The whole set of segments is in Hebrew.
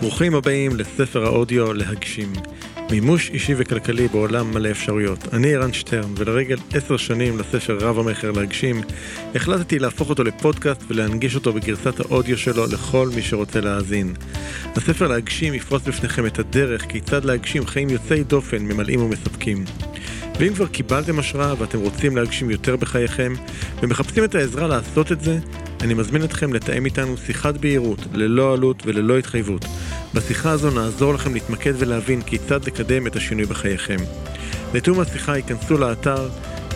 ברוכים הבאים לספר האודיו להגשים. מימוש אישי וכלכלי בעולם מלא אפשרויות. אני ערן שטרן, ולרגל עשר שנים לספר רב המכר להגשים, החלטתי להפוך אותו לפודקאסט ולהנגיש אותו בגרסת האודיו שלו לכל מי שרוצה להאזין. הספר להגשים יפרוס בפניכם את הדרך כיצד להגשים חיים יוצאי דופן, ממלאים ומספקים. ואם כבר קיבלתם השראה ואתם רוצים להגשים יותר בחייכם, ומחפשים את העזרה לעשות את זה, אני מזמין אתכם לתאם איתנו שיחת בהירות, ללא עלות וללא התחייבות. בשיחה הזו נעזור לכם להתמקד ולהבין כיצד לקדם את השינוי בחייכם. לתיאום השיחה ייכנסו לאתר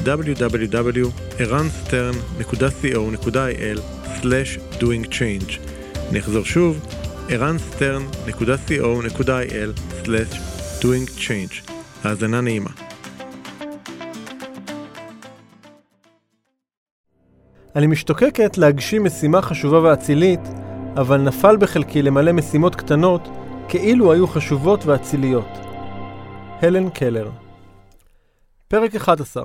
www.ערנסטרן.co.il/doingchange אני אחזור שוב, ערנסטרן.co.il/doingchange האזנה נעימה. אני משתוקקת להגשים משימה חשובה ואצילית, אבל נפל בחלקי למלא משימות קטנות כאילו היו חשובות ואציליות. הלן קלר פרק 11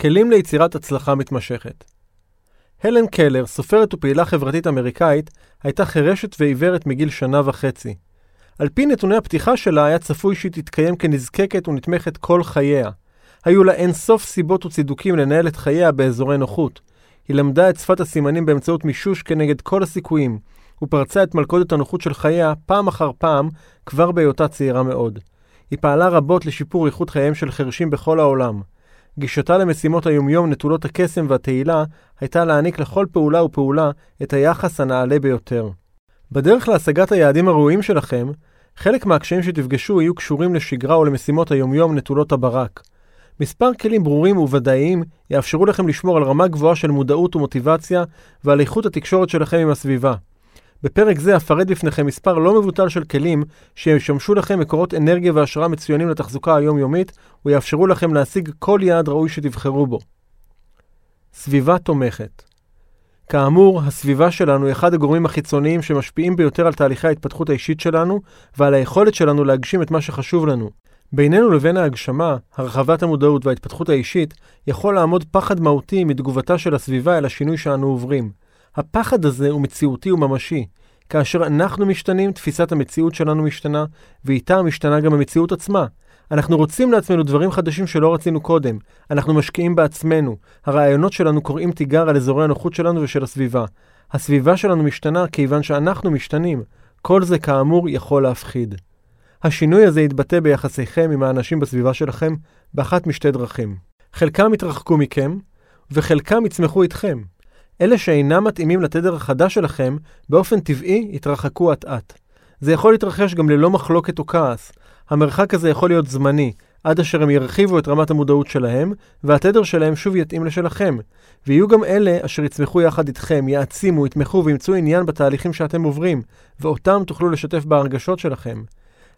כלים ליצירת הצלחה מתמשכת הלן קלר, סופרת ופעילה חברתית אמריקאית, הייתה חירשת ועיוורת מגיל שנה וחצי. על פי נתוני הפתיחה שלה היה צפוי שהיא תתקיים כנזקקת ונתמכת כל חייה. היו לה אין סוף סיבות וצידוקים לנהל את חייה באזורי נוחות. היא למדה את שפת הסימנים באמצעות מישוש כנגד כל הסיכויים, ופרצה את מלכודת הנוחות של חייה פעם אחר פעם, כבר בהיותה צעירה מאוד. היא פעלה רבות לשיפור איכות חייהם של חרשים בכל העולם. גישתה למשימות היומיום נטולות הקסם והתהילה, הייתה להעניק לכל פעולה ופעולה את היחס הנעלה ביותר. בדרך להשגת היעדים הראויים שלכם, חלק מהקשיים שתפגשו יהיו קשורים לשגרה או למשימות היומיום נטולות הברק. מספר כלים ברורים וודאיים יאפשרו לכם לשמור על רמה גבוהה של מודעות ומוטיבציה ועל איכות התקשורת שלכם עם הסביבה. בפרק זה אפרט בפניכם מספר לא מבוטל של כלים שישמשו לכם מקורות אנרגיה והשראה מצוינים לתחזוקה היומיומית ויאפשרו לכם להשיג כל יעד ראוי שתבחרו בו. סביבה תומכת כאמור, הסביבה שלנו היא אחד הגורמים החיצוניים שמשפיעים ביותר על תהליכי ההתפתחות האישית שלנו ועל היכולת שלנו להגשים את מה שחשוב לנו. בינינו לבין ההגשמה, הרחבת המודעות וההתפתחות האישית, יכול לעמוד פחד מהותי מתגובתה של הסביבה אל השינוי שאנו עוברים. הפחד הזה הוא מציאותי וממשי. כאשר אנחנו משתנים, תפיסת המציאות שלנו משתנה, ואיתה משתנה גם המציאות עצמה. אנחנו רוצים לעצמנו דברים חדשים שלא רצינו קודם. אנחנו משקיעים בעצמנו. הרעיונות שלנו קוראים תיגר על אזורי הנוחות שלנו ושל הסביבה. הסביבה שלנו משתנה כיוון שאנחנו משתנים. כל זה כאמור יכול להפחיד. השינוי הזה יתבטא ביחסיכם עם האנשים בסביבה שלכם באחת משתי דרכים. חלקם יתרחקו מכם, וחלקם יצמחו איתכם. אלה שאינם מתאימים לתדר החדש שלכם, באופן טבעי יתרחקו אט-אט. זה יכול להתרחש גם ללא מחלוקת או כעס. המרחק הזה יכול להיות זמני, עד אשר הם ירחיבו את רמת המודעות שלהם, והתדר שלהם שוב יתאים לשלכם. ויהיו גם אלה אשר יצמחו יחד איתכם, יעצימו, יתמכו וימצאו עניין בתהליכים שאתם עוברים, ואותם תוכלו לשתף בהרגשות שלכם.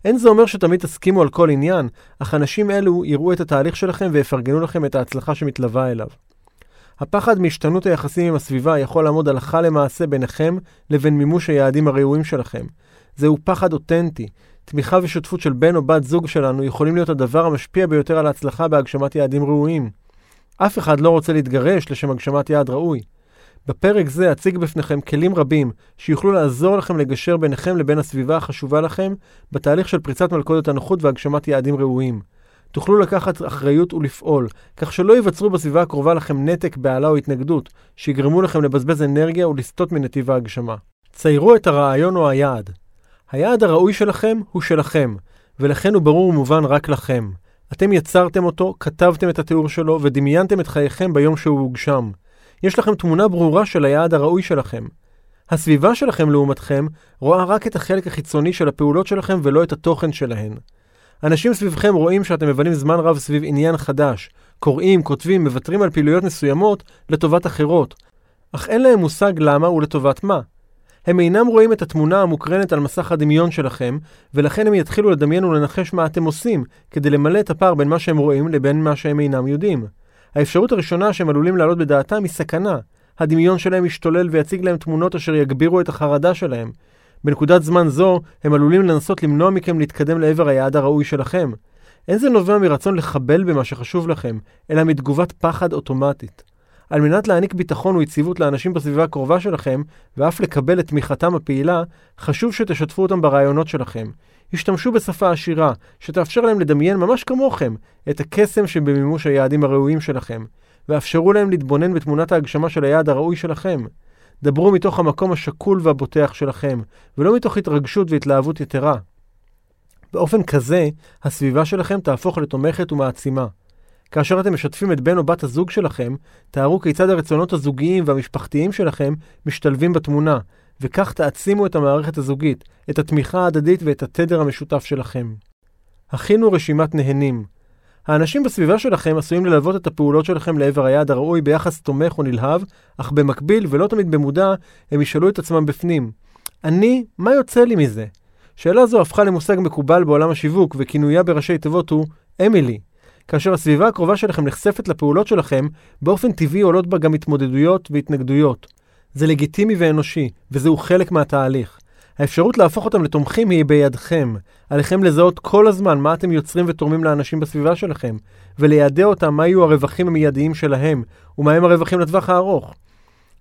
אין זה אומר שתמיד תסכימו על כל עניין, אך אנשים אלו יראו את התהליך שלכם ויפרגנו לכם את ההצלחה שמתלווה אליו. הפחד מהשתנות היחסים עם הסביבה יכול לעמוד הלכה למעשה ביניכם לבין מימוש היעדים הראויים שלכם. זהו פחד אותנטי. תמיכה ושותפות של בן או בת זוג שלנו יכולים להיות הדבר המשפיע ביותר על ההצלחה בהגשמת יעדים ראויים. אף אחד לא רוצה להתגרש לשם הגשמת יעד ראוי. בפרק זה אציג בפניכם כלים רבים שיוכלו לעזור לכם לגשר ביניכם לבין הסביבה החשובה לכם בתהליך של פריצת מלכודת הנוחות והגשמת יעדים ראויים. תוכלו לקחת אחריות ולפעול, כך שלא ייווצרו בסביבה הקרובה לכם נתק, בהלה או התנגדות, שיגרמו לכם לבזבז אנרגיה ולסטות מנתיב ההגשמה. ציירו את הרעיון או היעד. היעד הראוי שלכם הוא שלכם, ולכן הוא ברור ומובן רק לכם. אתם יצרתם אותו, כתבתם את התיאור שלו ודמיינתם את חייכם ביום שהוא הוגשם. יש לכם תמונה ברורה של היעד הראוי שלכם. הסביבה שלכם, לעומתכם, רואה רק את החלק החיצוני של הפעולות שלכם ולא את התוכן שלהן. אנשים סביבכם רואים שאתם מבלים זמן רב סביב עניין חדש, קוראים, כותבים, מוותרים על פעילויות מסוימות לטובת אחרות, אך אין להם מושג למה ולטובת מה. הם אינם רואים את התמונה המוקרנת על מסך הדמיון שלכם, ולכן הם יתחילו לדמיין ולנחש מה אתם עושים, כדי למלא את הפער בין מה שהם רואים לבין מה שהם אינם יודעים. האפשרות הראשונה שהם עלולים להעלות בדעתם היא סכנה. הדמיון שלהם ישתולל ויציג להם תמונות אשר יגבירו את החרדה שלהם. בנקודת זמן זו, הם עלולים לנסות למנוע מכם להתקדם לעבר היעד הראוי שלכם. אין זה נובע מרצון לחבל במה שחשוב לכם, אלא מתגובת פחד אוטומטית. על מנת להעניק ביטחון ויציבות לאנשים בסביבה הקרובה שלכם, ואף לקבל את תמיכתם הפעילה, חשוב שתשתפו אותם ברעיונות שלכם. השתמשו בשפה עשירה, שתאפשר להם לדמיין ממש כמוכם את הקסם שבמימוש היעדים הראויים שלכם, ואפשרו להם להתבונן בתמונת ההגשמה של היעד הראוי שלכם. דברו מתוך המקום השקול והבוטח שלכם, ולא מתוך התרגשות והתלהבות יתרה. באופן כזה, הסביבה שלכם תהפוך לתומכת ומעצימה. כאשר אתם משתפים את בן או בת הזוג שלכם, תארו כיצד הרצונות הזוגיים והמשפחתיים שלכם משתלבים בתמונה, וכך תעצימו את המערכת הזוגית, את התמיכה ההדדית ואת התדר המשותף שלכם. הכינו רשימת נהנים. האנשים בסביבה שלכם עשויים ללוות את הפעולות שלכם לעבר היעד הראוי ביחס תומך או נלהב, אך במקביל, ולא תמיד במודע, הם ישאלו את עצמם בפנים, אני, מה יוצא לי מזה? שאלה זו הפכה למושג מקובל בעולם השיווק, וכינויה בראשי תיבות הוא אמילי. כאשר הסביבה הקרובה שלכם נחשפת לפעולות שלכם, באופן טבעי עולות בה גם התמודדויות והתנגדויות. זה לגיטימי ואנושי, וזהו חלק מהתהליך. האפשרות להפוך אותם לתומכים היא בידכם. עליכם לזהות כל הזמן מה אתם יוצרים ותורמים לאנשים בסביבה שלכם, וליידע אותם מה יהיו הרווחים המיידיים שלהם, ומהם הרווחים לטווח הארוך.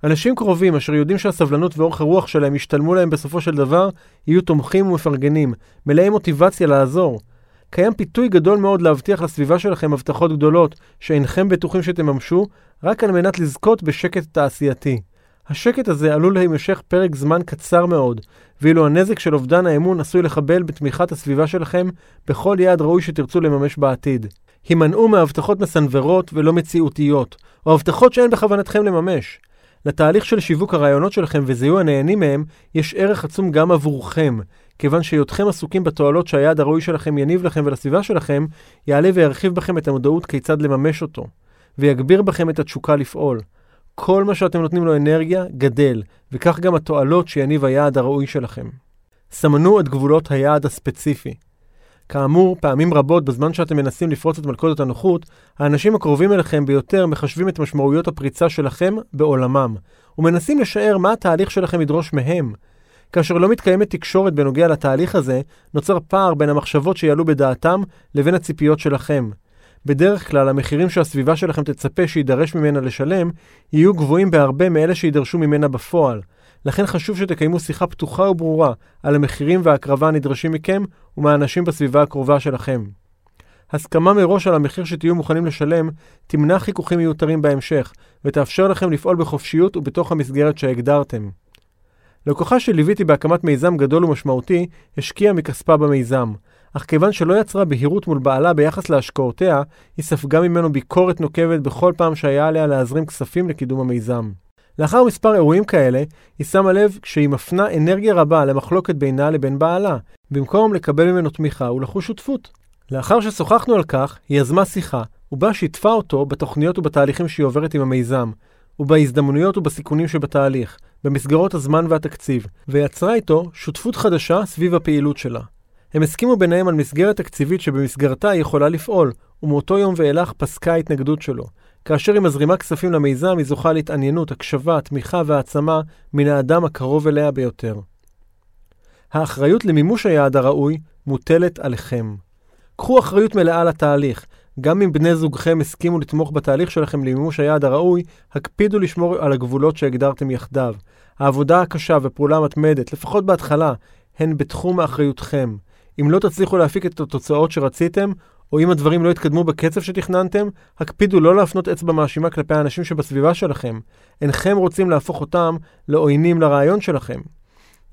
אנשים קרובים אשר יודעים שהסבלנות ואורך הרוח שלהם ישתלמו להם בסופו של דבר, יהיו תומכים ומפרגנים, מלאי מוטיבציה לעזור. קיים פיתוי גדול מאוד להבטיח לסביבה שלכם הבטחות גדולות שאינכם בטוחים שתממשו, רק על מנת לזכות בשקט תעשייתי. השקט הזה עלול להימשך פרק זמן קצר מאוד, ואילו הנזק של אובדן האמון עשוי לחבל בתמיכת הסביבה שלכם בכל יעד ראוי שתרצו לממש בעתיד. הימנעו מהבטחות מסנוורות ולא מציאותיות, או הבטחות שאין בכוונתכם לממש. לתהליך של שיווק הרעיונות שלכם וזיהוי הנהנים מהם, יש ערך עצום גם עבורכם, כיוון שהיותכם עסוקים בתועלות שהיעד הראוי שלכם יניב לכם ולסביבה שלכם, יעלה וירחיב בכם את המודעות כיצד לממש אותו, ויגביר בכם את התשוקה לפעול. כל מה שאתם נותנים לו אנרגיה גדל, וכך גם התועלות שיניב היעד הראוי שלכם. סמנו את גבולות היעד הספציפי. כאמור, פעמים רבות בזמן שאתם מנסים לפרוץ את מלכודת הנוחות, האנשים הקרובים אליכם ביותר מחשבים את משמעויות הפריצה שלכם בעולמם, ומנסים לשער מה התהליך שלכם ידרוש מהם. כאשר לא מתקיימת תקשורת בנוגע לתהליך הזה, נוצר פער בין המחשבות שיעלו בדעתם לבין הציפיות שלכם. בדרך כלל המחירים שהסביבה שלכם תצפה שידרש ממנה לשלם, יהיו גבוהים בהרבה מאלה שידרשו ממנה בפועל. לכן חשוב שתקיימו שיחה פתוחה וברורה על המחירים וההקרבה הנדרשים מכם ומהאנשים בסביבה הקרובה שלכם. הסכמה מראש על המחיר שתהיו מוכנים לשלם תמנע חיכוכים מיותרים בהמשך, ותאפשר לכם לפעול בחופשיות ובתוך המסגרת שהגדרתם. לקוחה שליוויתי בהקמת מיזם גדול ומשמעותי, השקיעה מכספה במיזם, אך כיוון שלא יצרה בהירות מול בעלה ביחס להשקעותיה, היא ספגה ממנו ביקורת נוקבת בכל פעם שהיה עליה להזרים כספים לקידום המיזם. לאחר מספר אירועים כאלה, היא שמה לב שהיא מפנה אנרגיה רבה למחלוקת בינה לבין בעלה, במקום לקבל ממנו תמיכה ולחוש שותפות. לאחר ששוחחנו על כך, היא יזמה שיחה, ובה שיתפה אותו בתוכניות ובתהליכים שהיא עוברת עם המיזם, ובהזדמנויות ובסיכונים שבתהליך, במסגרות הזמן והתקציב, ויצרה איתו שותפות חדשה סביב הפעילות שלה. הם הסכימו ביניהם על מסגרת תקציבית שבמסגרתה היא יכולה לפעול, ומאותו יום ואילך פסקה ההתנגדות שלו. כאשר היא מזרימה כספים למיזם, היא זוכה להתעניינות, הקשבה, תמיכה והעצמה מן האדם הקרוב אליה ביותר. האחריות למימוש היעד הראוי מוטלת עליכם. קחו אחריות מלאה לתהליך. גם אם בני זוגכם הסכימו לתמוך בתהליך שלכם למימוש היעד הראוי, הקפידו לשמור על הגבולות שהגדרתם יחדיו. העבודה הקשה ופעולה המתמדת, לפחות בהתחלה, הן בתחום אחריותכם. אם לא תצליחו להפיק את התוצאות שרציתם, או אם הדברים לא יתקדמו בקצב שתכננתם, הקפידו לא להפנות אצבע מאשימה כלפי האנשים שבסביבה שלכם. אינכם רוצים להפוך אותם לעוינים לרעיון שלכם.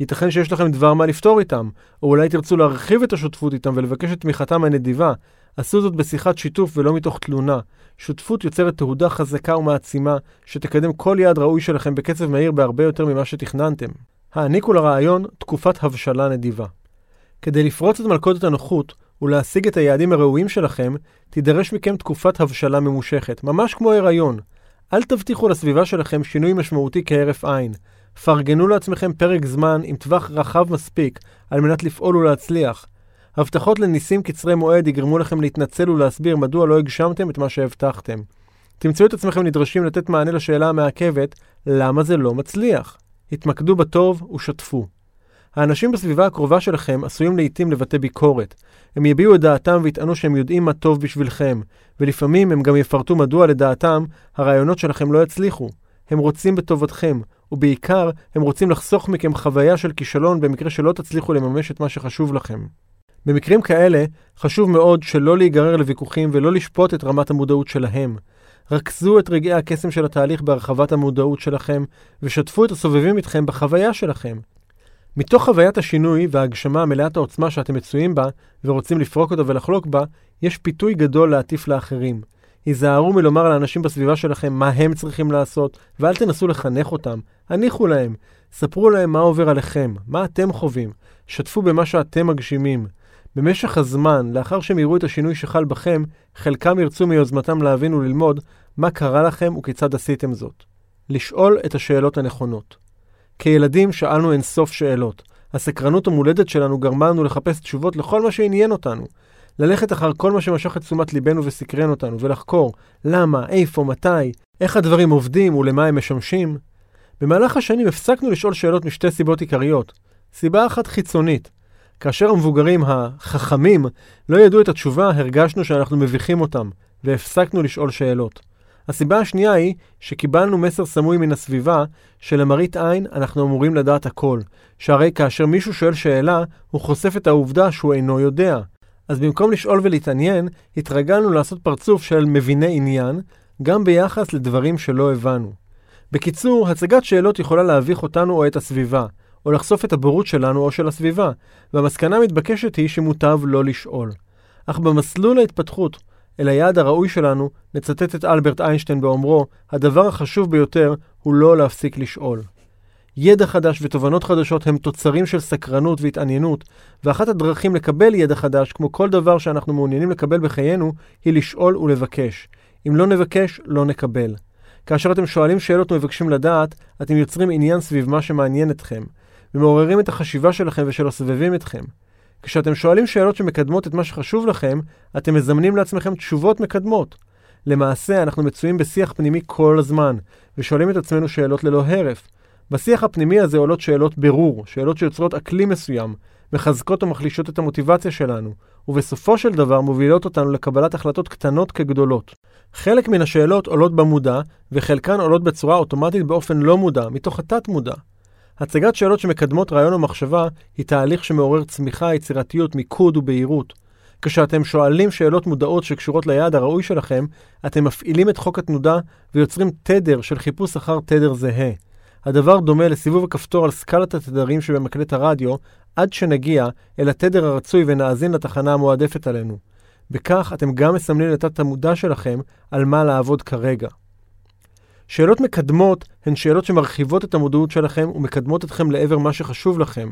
ייתכן שיש לכם דבר מה לפתור איתם, או אולי תרצו להרחיב את השותפות איתם ולבקש את תמיכתם הנדיבה. עשו זאת בשיחת שיתוף ולא מתוך תלונה. שותפות יוצרת תהודה חזקה ומעצימה, שתקדם כל יעד ראוי שלכם בקצב מהיר בהרבה יותר ממה שתכננתם. העניקו לרעיון תקופת הבשלה נדיבה. כדי לפרוץ את מלכודת הנוחות ולהשיג את היעדים הראויים שלכם, תידרש מכם תקופת הבשלה ממושכת, ממש כמו הריון. אל תבטיחו לסביבה שלכם שינוי משמעותי כהרף עין. פרגנו לעצמכם פרק זמן עם טווח רחב מספיק על מנת לפעול ולהצליח. הבטחות לניסים קצרי מועד יגרמו לכם להתנצל ולהסביר מדוע לא הגשמתם את מה שהבטחתם. תמצאו את עצמכם נדרשים לתת מענה לשאלה המעכבת, למה זה לא מצליח? התמקדו בטוב ושתפו. האנשים בסביבה הקרובה שלכם עשויים לעיתים לבטא ביקורת. הם יביעו את דעתם ויטענו שהם יודעים מה טוב בשבילכם, ולפעמים הם גם יפרטו מדוע לדעתם הרעיונות שלכם לא יצליחו. הם רוצים בטובתכם, ובעיקר הם רוצים לחסוך מכם חוויה של כישלון במקרה שלא תצליחו לממש את מה שחשוב לכם. במקרים כאלה, חשוב מאוד שלא להיגרר לוויכוחים ולא לשפוט את רמת המודעות שלהם. רכזו את רגעי הקסם של התהליך בהרחבת המודעות שלכם, ושתפו את הסובבים איתכם בחוויה שלכם. מתוך חוויית השינוי וההגשמה מלאת העוצמה שאתם מצויים בה, ורוצים לפרוק אותה ולחלוק בה, יש פיתוי גדול להטיף לאחרים. היזהרו מלומר לאנשים בסביבה שלכם מה הם צריכים לעשות, ואל תנסו לחנך אותם. הניחו להם. ספרו להם מה עובר עליכם, מה אתם חווים. שתפו במה שאתם מגשימים. במשך הזמן, לאחר שהם יראו את השינוי שחל בכם, חלקם ירצו מיוזמתם להבין וללמוד מה קרה לכם וכיצד עשיתם זאת. לשאול את השאלות הנכונות. כילדים שאלנו אינסוף שאלות. הסקרנות המולדת שלנו גרמה לנו לחפש תשובות לכל מה שעניין אותנו. ללכת אחר כל מה שמשך את תשומת ליבנו וסקרן אותנו, ולחקור למה, איפה, מתי, איך הדברים עובדים ולמה הם משמשים. במהלך השנים הפסקנו לשאול שאלות משתי סיבות עיקריות. סיבה אחת חיצונית. כאשר המבוגרים החכמים לא ידעו את התשובה, הרגשנו שאנחנו מביכים אותם, והפסקנו לשאול שאלות. הסיבה השנייה היא שקיבלנו מסר סמוי מן הסביבה שלמראית עין אנחנו אמורים לדעת הכל, שהרי כאשר מישהו שואל שאלה, הוא חושף את העובדה שהוא אינו יודע. אז במקום לשאול ולהתעניין, התרגלנו לעשות פרצוף של מביני עניין, גם ביחס לדברים שלא הבנו. בקיצור, הצגת שאלות יכולה להביך אותנו או את הסביבה, או לחשוף את הבורות שלנו או של הסביבה, והמסקנה המתבקשת היא שמוטב לא לשאול. אך במסלול ההתפתחות אל היעד הראוי שלנו, נצטט את אלברט איינשטיין באומרו, הדבר החשוב ביותר הוא לא להפסיק לשאול. ידע חדש ותובנות חדשות הם תוצרים של סקרנות והתעניינות, ואחת הדרכים לקבל ידע חדש, כמו כל דבר שאנחנו מעוניינים לקבל בחיינו, היא לשאול ולבקש. אם לא נבקש, לא נקבל. כאשר אתם שואלים שאלות ומבקשים לדעת, אתם יוצרים עניין סביב מה שמעניין אתכם, ומעוררים את החשיבה שלכם ושל הסובבים אתכם. כשאתם שואלים שאלות שמקדמות את מה שחשוב לכם, אתם מזמנים לעצמכם תשובות מקדמות. למעשה, אנחנו מצויים בשיח פנימי כל הזמן, ושואלים את עצמנו שאלות ללא הרף. בשיח הפנימי הזה עולות שאלות ברור, שאלות שיוצרות אקלים מסוים, מחזקות ומחלישות את המוטיבציה שלנו, ובסופו של דבר מובילות אותנו לקבלת החלטות קטנות כגדולות. חלק מן השאלות עולות במודע, וחלקן עולות בצורה אוטומטית באופן לא מודע, מתוך התת-מודע. הצגת שאלות שמקדמות רעיון או מחשבה היא תהליך שמעורר צמיחה, יצירתיות, מיקוד ובהירות. כשאתם שואלים שאלות מודעות שקשורות ליעד הראוי שלכם, אתם מפעילים את חוק התנודה ויוצרים תדר של חיפוש אחר תדר זהה. הדבר דומה לסיבוב הכפתור על סקלת התדרים שבמקלט הרדיו, עד שנגיע אל התדר הרצוי ונאזין לתחנה המועדפת עלינו. בכך אתם גם מסמלים את התת-המודע שלכם על מה לעבוד כרגע. שאלות מקדמות הן שאלות שמרחיבות את המודעות שלכם ומקדמות אתכם לעבר מה שחשוב לכם.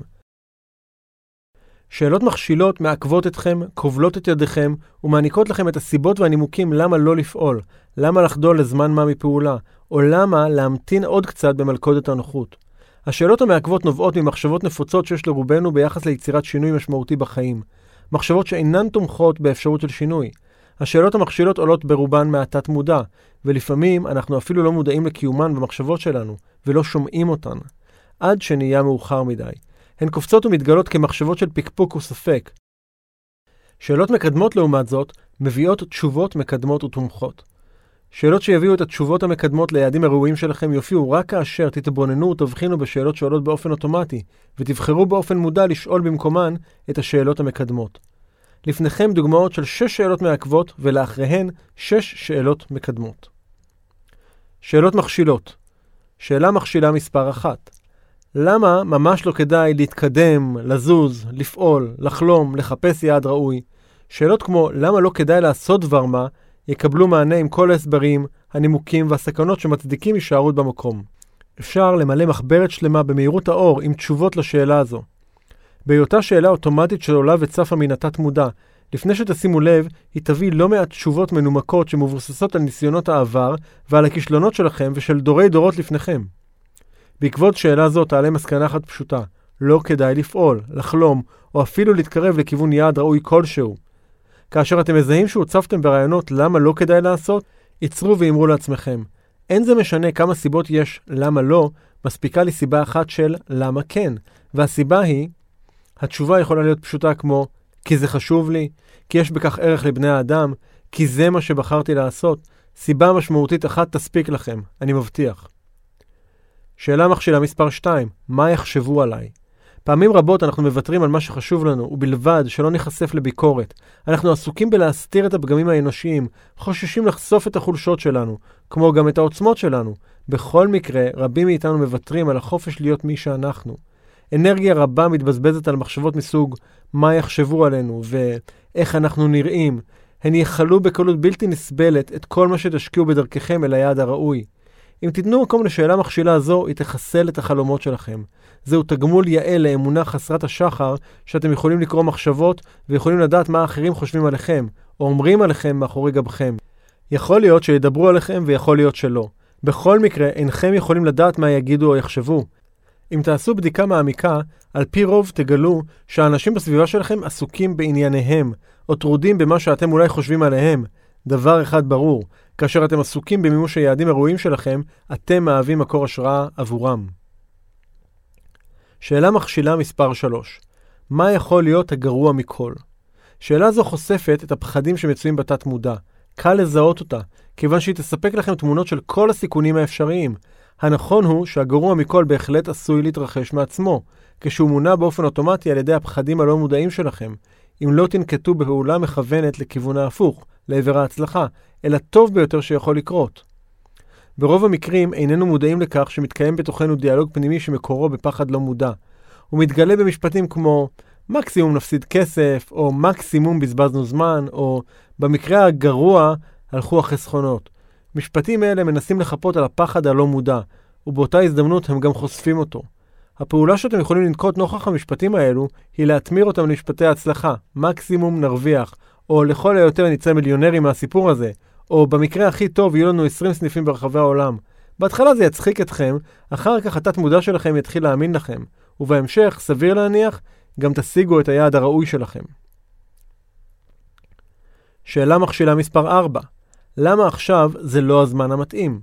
שאלות מכשילות מעכבות אתכם, כובלות את ידיכם ומעניקות לכם את הסיבות והנימוקים למה לא לפעול, למה לחדול לזמן מה מפעולה, או למה להמתין עוד קצת במלכודת הנוחות. השאלות המעכבות נובעות ממחשבות נפוצות שיש לרובנו ביחס ליצירת שינוי משמעותי בחיים. מחשבות שאינן תומכות באפשרות של שינוי. השאלות המכשילות עולות ברובן מהתת מודע, ולפעמים אנחנו אפילו לא מודעים לקיומן במחשבות שלנו, ולא שומעים אותן, עד שנהיה מאוחר מדי. הן קופצות ומתגלות כמחשבות של פקפוק וספק. שאלות מקדמות לעומת זאת, מביאות תשובות מקדמות ותומכות. שאלות שיביאו את התשובות המקדמות ליעדים הראויים שלכם יופיעו רק כאשר תתבוננו ותבחינו בשאלות שעולות באופן אוטומטי, ותבחרו באופן מודע לשאול במקומן את השאלות המקדמות. לפניכם דוגמאות של שש שאלות מעכבות, ולאחריהן שש שאלות מקדמות. שאלות מכשילות. שאלה מכשילה מספר אחת. למה ממש לא כדאי להתקדם, לזוז, לפעול, לחלום, לחפש יעד ראוי? שאלות כמו למה לא כדאי לעשות דבר מה, יקבלו מענה עם כל ההסברים, הנימוקים והסכנות שמצדיקים הישארות במקום. אפשר למלא מחברת שלמה במהירות האור עם תשובות לשאלה הזו. בהיותה שאלה אוטומטית שעולה וצפה מן התת-מודע, לפני שתשימו לב, היא תביא לא מעט תשובות מנומקות שמבוססות על ניסיונות העבר ועל הכישלונות שלכם ושל דורי דורות לפניכם. בעקבות שאלה זו תעלה מסקנה אחת פשוטה, לא כדאי לפעול, לחלום, או אפילו להתקרב לכיוון יעד ראוי כלשהו. כאשר אתם מזהים שהוצפתם ברעיונות למה לא כדאי לעשות, עצרו ואמרו לעצמכם, אין זה משנה כמה סיבות יש למה לא, מספיקה לי סיבה אחת של למה כן, והסיבה היא, התשובה יכולה להיות פשוטה כמו כי זה חשוב לי, כי יש בכך ערך לבני האדם, כי זה מה שבחרתי לעשות. סיבה משמעותית אחת תספיק לכם, אני מבטיח. שאלה מכשילה מספר 2, מה יחשבו עליי? פעמים רבות אנחנו מוותרים על מה שחשוב לנו, ובלבד שלא ניחשף לביקורת. אנחנו עסוקים בלהסתיר את הפגמים האנושיים, חוששים לחשוף את החולשות שלנו, כמו גם את העוצמות שלנו. בכל מקרה, רבים מאיתנו מוותרים על החופש להיות מי שאנחנו. אנרגיה רבה מתבזבזת על מחשבות מסוג מה יחשבו עלינו ואיך אנחנו נראים. הן יכלו בקלות בלתי נסבלת את כל מה שתשקיעו בדרככם אל היעד הראוי. אם תיתנו מקום לשאלה מכשילה זו, היא תחסל את החלומות שלכם. זהו תגמול יעל לאמונה חסרת השחר, שאתם יכולים לקרוא מחשבות ויכולים לדעת מה האחרים חושבים עליכם, או אומרים עליכם מאחורי גבכם. יכול להיות שידברו עליכם ויכול להיות שלא. בכל מקרה, אינכם יכולים לדעת מה יגידו או יחשבו. אם תעשו בדיקה מעמיקה, על פי רוב תגלו שהאנשים בסביבה שלכם עסוקים בענייניהם, או טרודים במה שאתם אולי חושבים עליהם. דבר אחד ברור, כאשר אתם עסוקים במימוש היעדים הראויים שלכם, אתם מהווים מקור השראה עבורם. שאלה מכשילה מספר 3 מה יכול להיות הגרוע מכל? שאלה זו חושפת את הפחדים שמצויים בתת מודע. קל לזהות אותה, כיוון שהיא תספק לכם תמונות של כל הסיכונים האפשריים. הנכון הוא שהגרוע מכל בהחלט עשוי להתרחש מעצמו, כשהוא מונע באופן אוטומטי על ידי הפחדים הלא מודעים שלכם, אם לא תנקטו בפעולה מכוונת לכיוון ההפוך, לעבר ההצלחה, אל הטוב ביותר שיכול לקרות. ברוב המקרים איננו מודעים לכך שמתקיים בתוכנו דיאלוג פנימי שמקורו בפחד לא מודע. הוא מתגלה במשפטים כמו מקסימום נפסיד כסף, או מקסימום בזבזנו זמן, או במקרה הגרוע הלכו החסכונות. משפטים אלה מנסים לחפות על הפחד הלא מודע, ובאותה הזדמנות הם גם חושפים אותו. הפעולה שאתם יכולים לנקוט נוכח המשפטים האלו, היא להטמיר אותם למשפטי הצלחה, מקסימום נרוויח, או לכל היותר נצא מיליונרים מהסיפור הזה, או במקרה הכי טוב יהיו לנו 20 סניפים ברחבי העולם. בהתחלה זה יצחיק אתכם, אחר כך התת מודע שלכם יתחיל להאמין לכם, ובהמשך, סביר להניח, גם תשיגו את היעד הראוי שלכם. שאלה מכשילה מספר 4 למה עכשיו זה לא הזמן המתאים?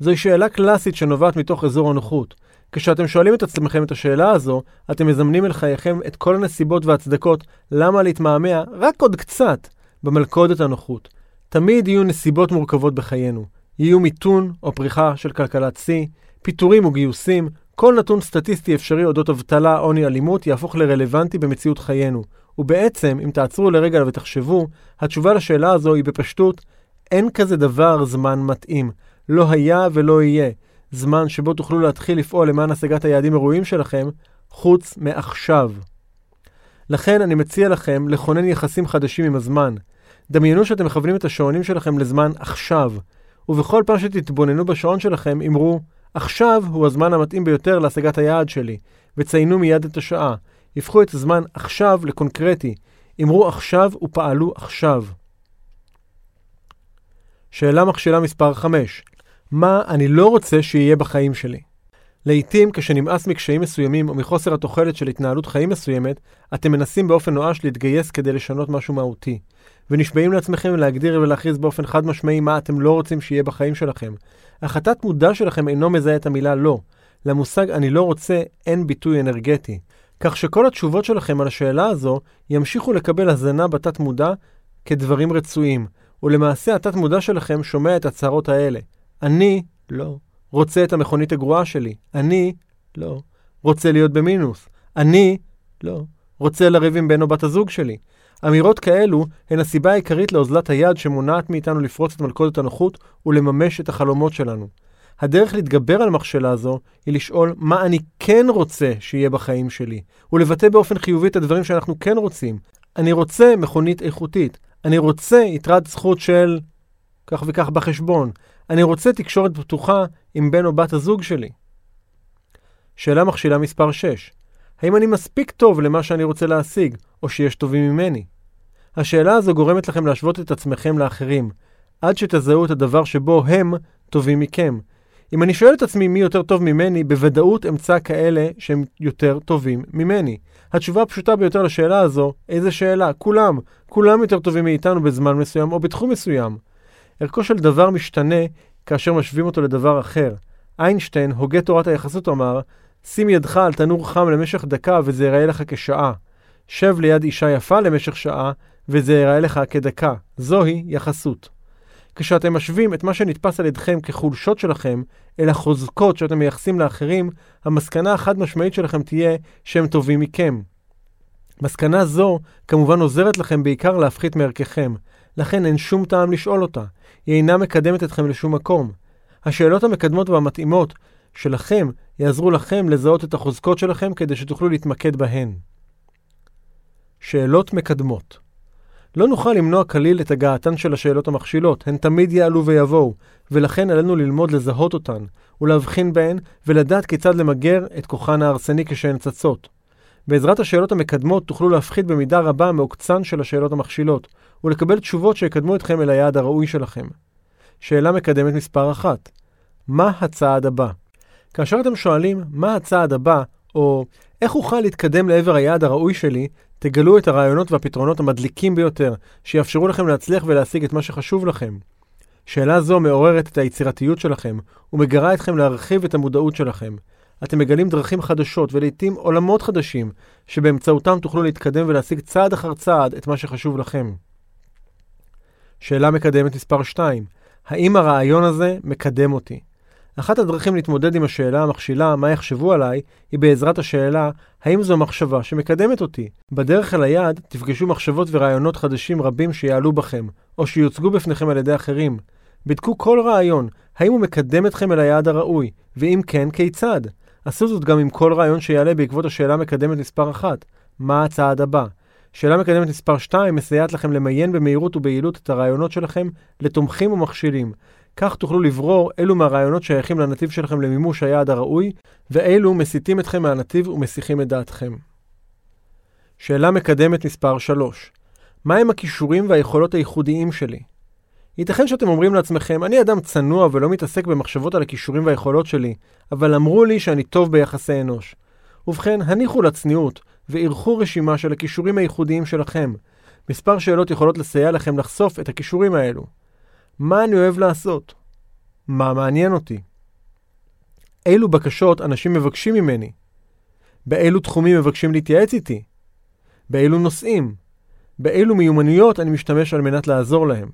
זוהי שאלה קלאסית שנובעת מתוך אזור הנוחות. כשאתם שואלים את עצמכם את השאלה הזו, אתם מזמנים אל חייכם את כל הנסיבות והצדקות למה להתמהמה רק עוד קצת במלכודת הנוחות. תמיד יהיו נסיבות מורכבות בחיינו. יהיו מיתון או פריחה של כלכלת שיא, פיטורים או גיוסים, כל נתון סטטיסטי אפשרי אודות אבטלה, עוני, אלימות, יהפוך לרלוונטי במציאות חיינו. ובעצם, אם תעצרו לרגע ותחשבו, התשובה לשאלה הזו היא בפשטות, אין כזה דבר זמן מתאים. לא היה ולא יהיה. זמן שבו תוכלו להתחיל לפעול למען השגת היעדים הראויים שלכם, חוץ מעכשיו. לכן אני מציע לכם לכונן יחסים חדשים עם הזמן. דמיינו שאתם מכוונים את השעונים שלכם לזמן עכשיו, ובכל פעם שתתבוננו בשעון שלכם, אמרו, עכשיו הוא הזמן המתאים ביותר להשגת היעד שלי, וציינו מיד את השעה. הפכו את הזמן עכשיו לקונקרטי. אמרו עכשיו ופעלו עכשיו. שאלה מכשילה מספר 5 מה אני לא רוצה שיהיה בחיים שלי? לעתים, כשנמאס מקשיים מסוימים או מחוסר התוחלת של התנהלות חיים מסוימת, אתם מנסים באופן נואש להתגייס כדי לשנות משהו מהותי. ונשבעים לעצמכם להגדיר ולהכריז באופן חד משמעי מה אתם לא רוצים שיהיה בחיים שלכם. אך התת מודע שלכם אינו מזהה את המילה לא. למושג אני לא רוצה אין ביטוי אנרגטי. כך שכל התשובות שלכם על השאלה הזו ימשיכו לקבל הזנה בתת מודע כדברים רצויים, ולמעשה התת מודע שלכם שומע את הצהרות האלה. אני לא רוצה את המכונית הגרועה שלי. אני לא רוצה להיות במינוס. אני לא רוצה לריב עם בן או בת הזוג שלי. אמירות כאלו הן הסיבה העיקרית לאוזלת היד שמונעת מאיתנו לפרוץ את מלכודת הנוחות ולממש את החלומות שלנו. הדרך להתגבר על מכשלה זו היא לשאול מה אני כן רוצה שיהיה בחיים שלי, ולבטא באופן חיובי את הדברים שאנחנו כן רוצים. אני רוצה מכונית איכותית. אני רוצה יתרת זכות של כך וכך בחשבון. אני רוצה תקשורת פתוחה עם בן או בת הזוג שלי. שאלה מכשילה מספר 6 האם אני מספיק טוב למה שאני רוצה להשיג, או שיש טובים ממני? השאלה הזו גורמת לכם להשוות את עצמכם לאחרים, עד שתזהו את הדבר שבו הם טובים מכם. אם אני שואל את עצמי מי יותר טוב ממני, בוודאות אמצא כאלה שהם יותר טובים ממני. התשובה הפשוטה ביותר לשאלה הזו, איזה שאלה? כולם. כולם יותר טובים מאיתנו בזמן מסוים או בתחום מסוים. ערכו של דבר משתנה כאשר משווים אותו לדבר אחר. איינשטיין, הוגה תורת היחסות, אמר, שים ידך על תנור חם למשך דקה וזה ייראה לך כשעה. שב ליד אישה יפה למשך שעה וזה ייראה לך כדקה. זוהי יחסות. כשאתם משווים את מה שנתפס על ידכם כחולשות שלכם אל החוזקות שאתם מייחסים לאחרים, המסקנה החד משמעית שלכם תהיה שהם טובים מכם. מסקנה זו כמובן עוזרת לכם בעיקר להפחית מערככם, לכן אין שום טעם לשאול אותה. היא אינה מקדמת אתכם לשום מקום. השאלות המקדמות והמתאימות שלכם יעזרו לכם לזהות את החוזקות שלכם כדי שתוכלו להתמקד בהן. שאלות מקדמות לא נוכל למנוע כליל את הגעתן של השאלות המכשילות, הן תמיד יעלו ויבואו, ולכן עלינו ללמוד לזהות אותן, ולהבחין בהן, ולדעת כיצד למגר את כוחן ההרסני כשהן צצות. בעזרת השאלות המקדמות תוכלו להפחית במידה רבה מעוקצן של השאלות המכשילות, ולקבל תשובות שיקדמו אתכם אל היעד הראוי שלכם. שאלה מקדמת מספר אחת מה הצעד הבא? כאשר אתם שואלים מה הצעד הבא, או איך אוכל להתקדם לעבר היעד הראוי שלי, תגלו את הרעיונות והפתרונות המדליקים ביותר, שיאפשרו לכם להצליח ולהשיג את מה שחשוב לכם. שאלה זו מעוררת את היצירתיות שלכם, ומגרה אתכם להרחיב את המודעות שלכם. אתם מגלים דרכים חדשות ולעיתים עולמות חדשים, שבאמצעותם תוכלו להתקדם ולהשיג צעד אחר צעד את מה שחשוב לכם. שאלה מקדמת מספר 2 האם הרעיון הזה מקדם אותי? אחת הדרכים להתמודד עם השאלה המכשילה מה יחשבו עליי, היא בעזרת השאלה האם זו מחשבה שמקדמת אותי. בדרך אל היעד תפגשו מחשבות ורעיונות חדשים רבים שיעלו בכם, או שיוצגו בפניכם על ידי אחרים. בדקו כל רעיון, האם הוא מקדם אתכם אל היעד הראוי, ואם כן, כיצד? עשו זאת גם עם כל רעיון שיעלה בעקבות השאלה מקדמת מספר 1, מה הצעד הבא? שאלה מקדמת מספר 2 מסייעת לכם למיין במהירות וביעילות את הרעיונות שלכם לתומכים ומכשילים. כך תוכלו לברור אילו מהרעיונות שייכים לנתיב שלכם למימוש היעד הראוי, ואילו מסיטים אתכם מהנתיב ומסיחים את דעתכם. שאלה מקדמת מספר 3 מהם הכישורים והיכולות הייחודיים שלי? ייתכן שאתם אומרים לעצמכם, אני אדם צנוע ולא מתעסק במחשבות על הכישורים והיכולות שלי, אבל אמרו לי שאני טוב ביחסי אנוש. ובכן, הניחו לצניעות, וערכו רשימה של הכישורים הייחודיים שלכם. מספר שאלות יכולות לסייע לכם לחשוף את הכישורים האלו. מה אני אוהב לעשות? מה מעניין אותי? אילו בקשות אנשים מבקשים ממני? באילו תחומים מבקשים להתייעץ איתי? באילו נושאים? באילו מיומנויות אני משתמש על מנת לעזור להם?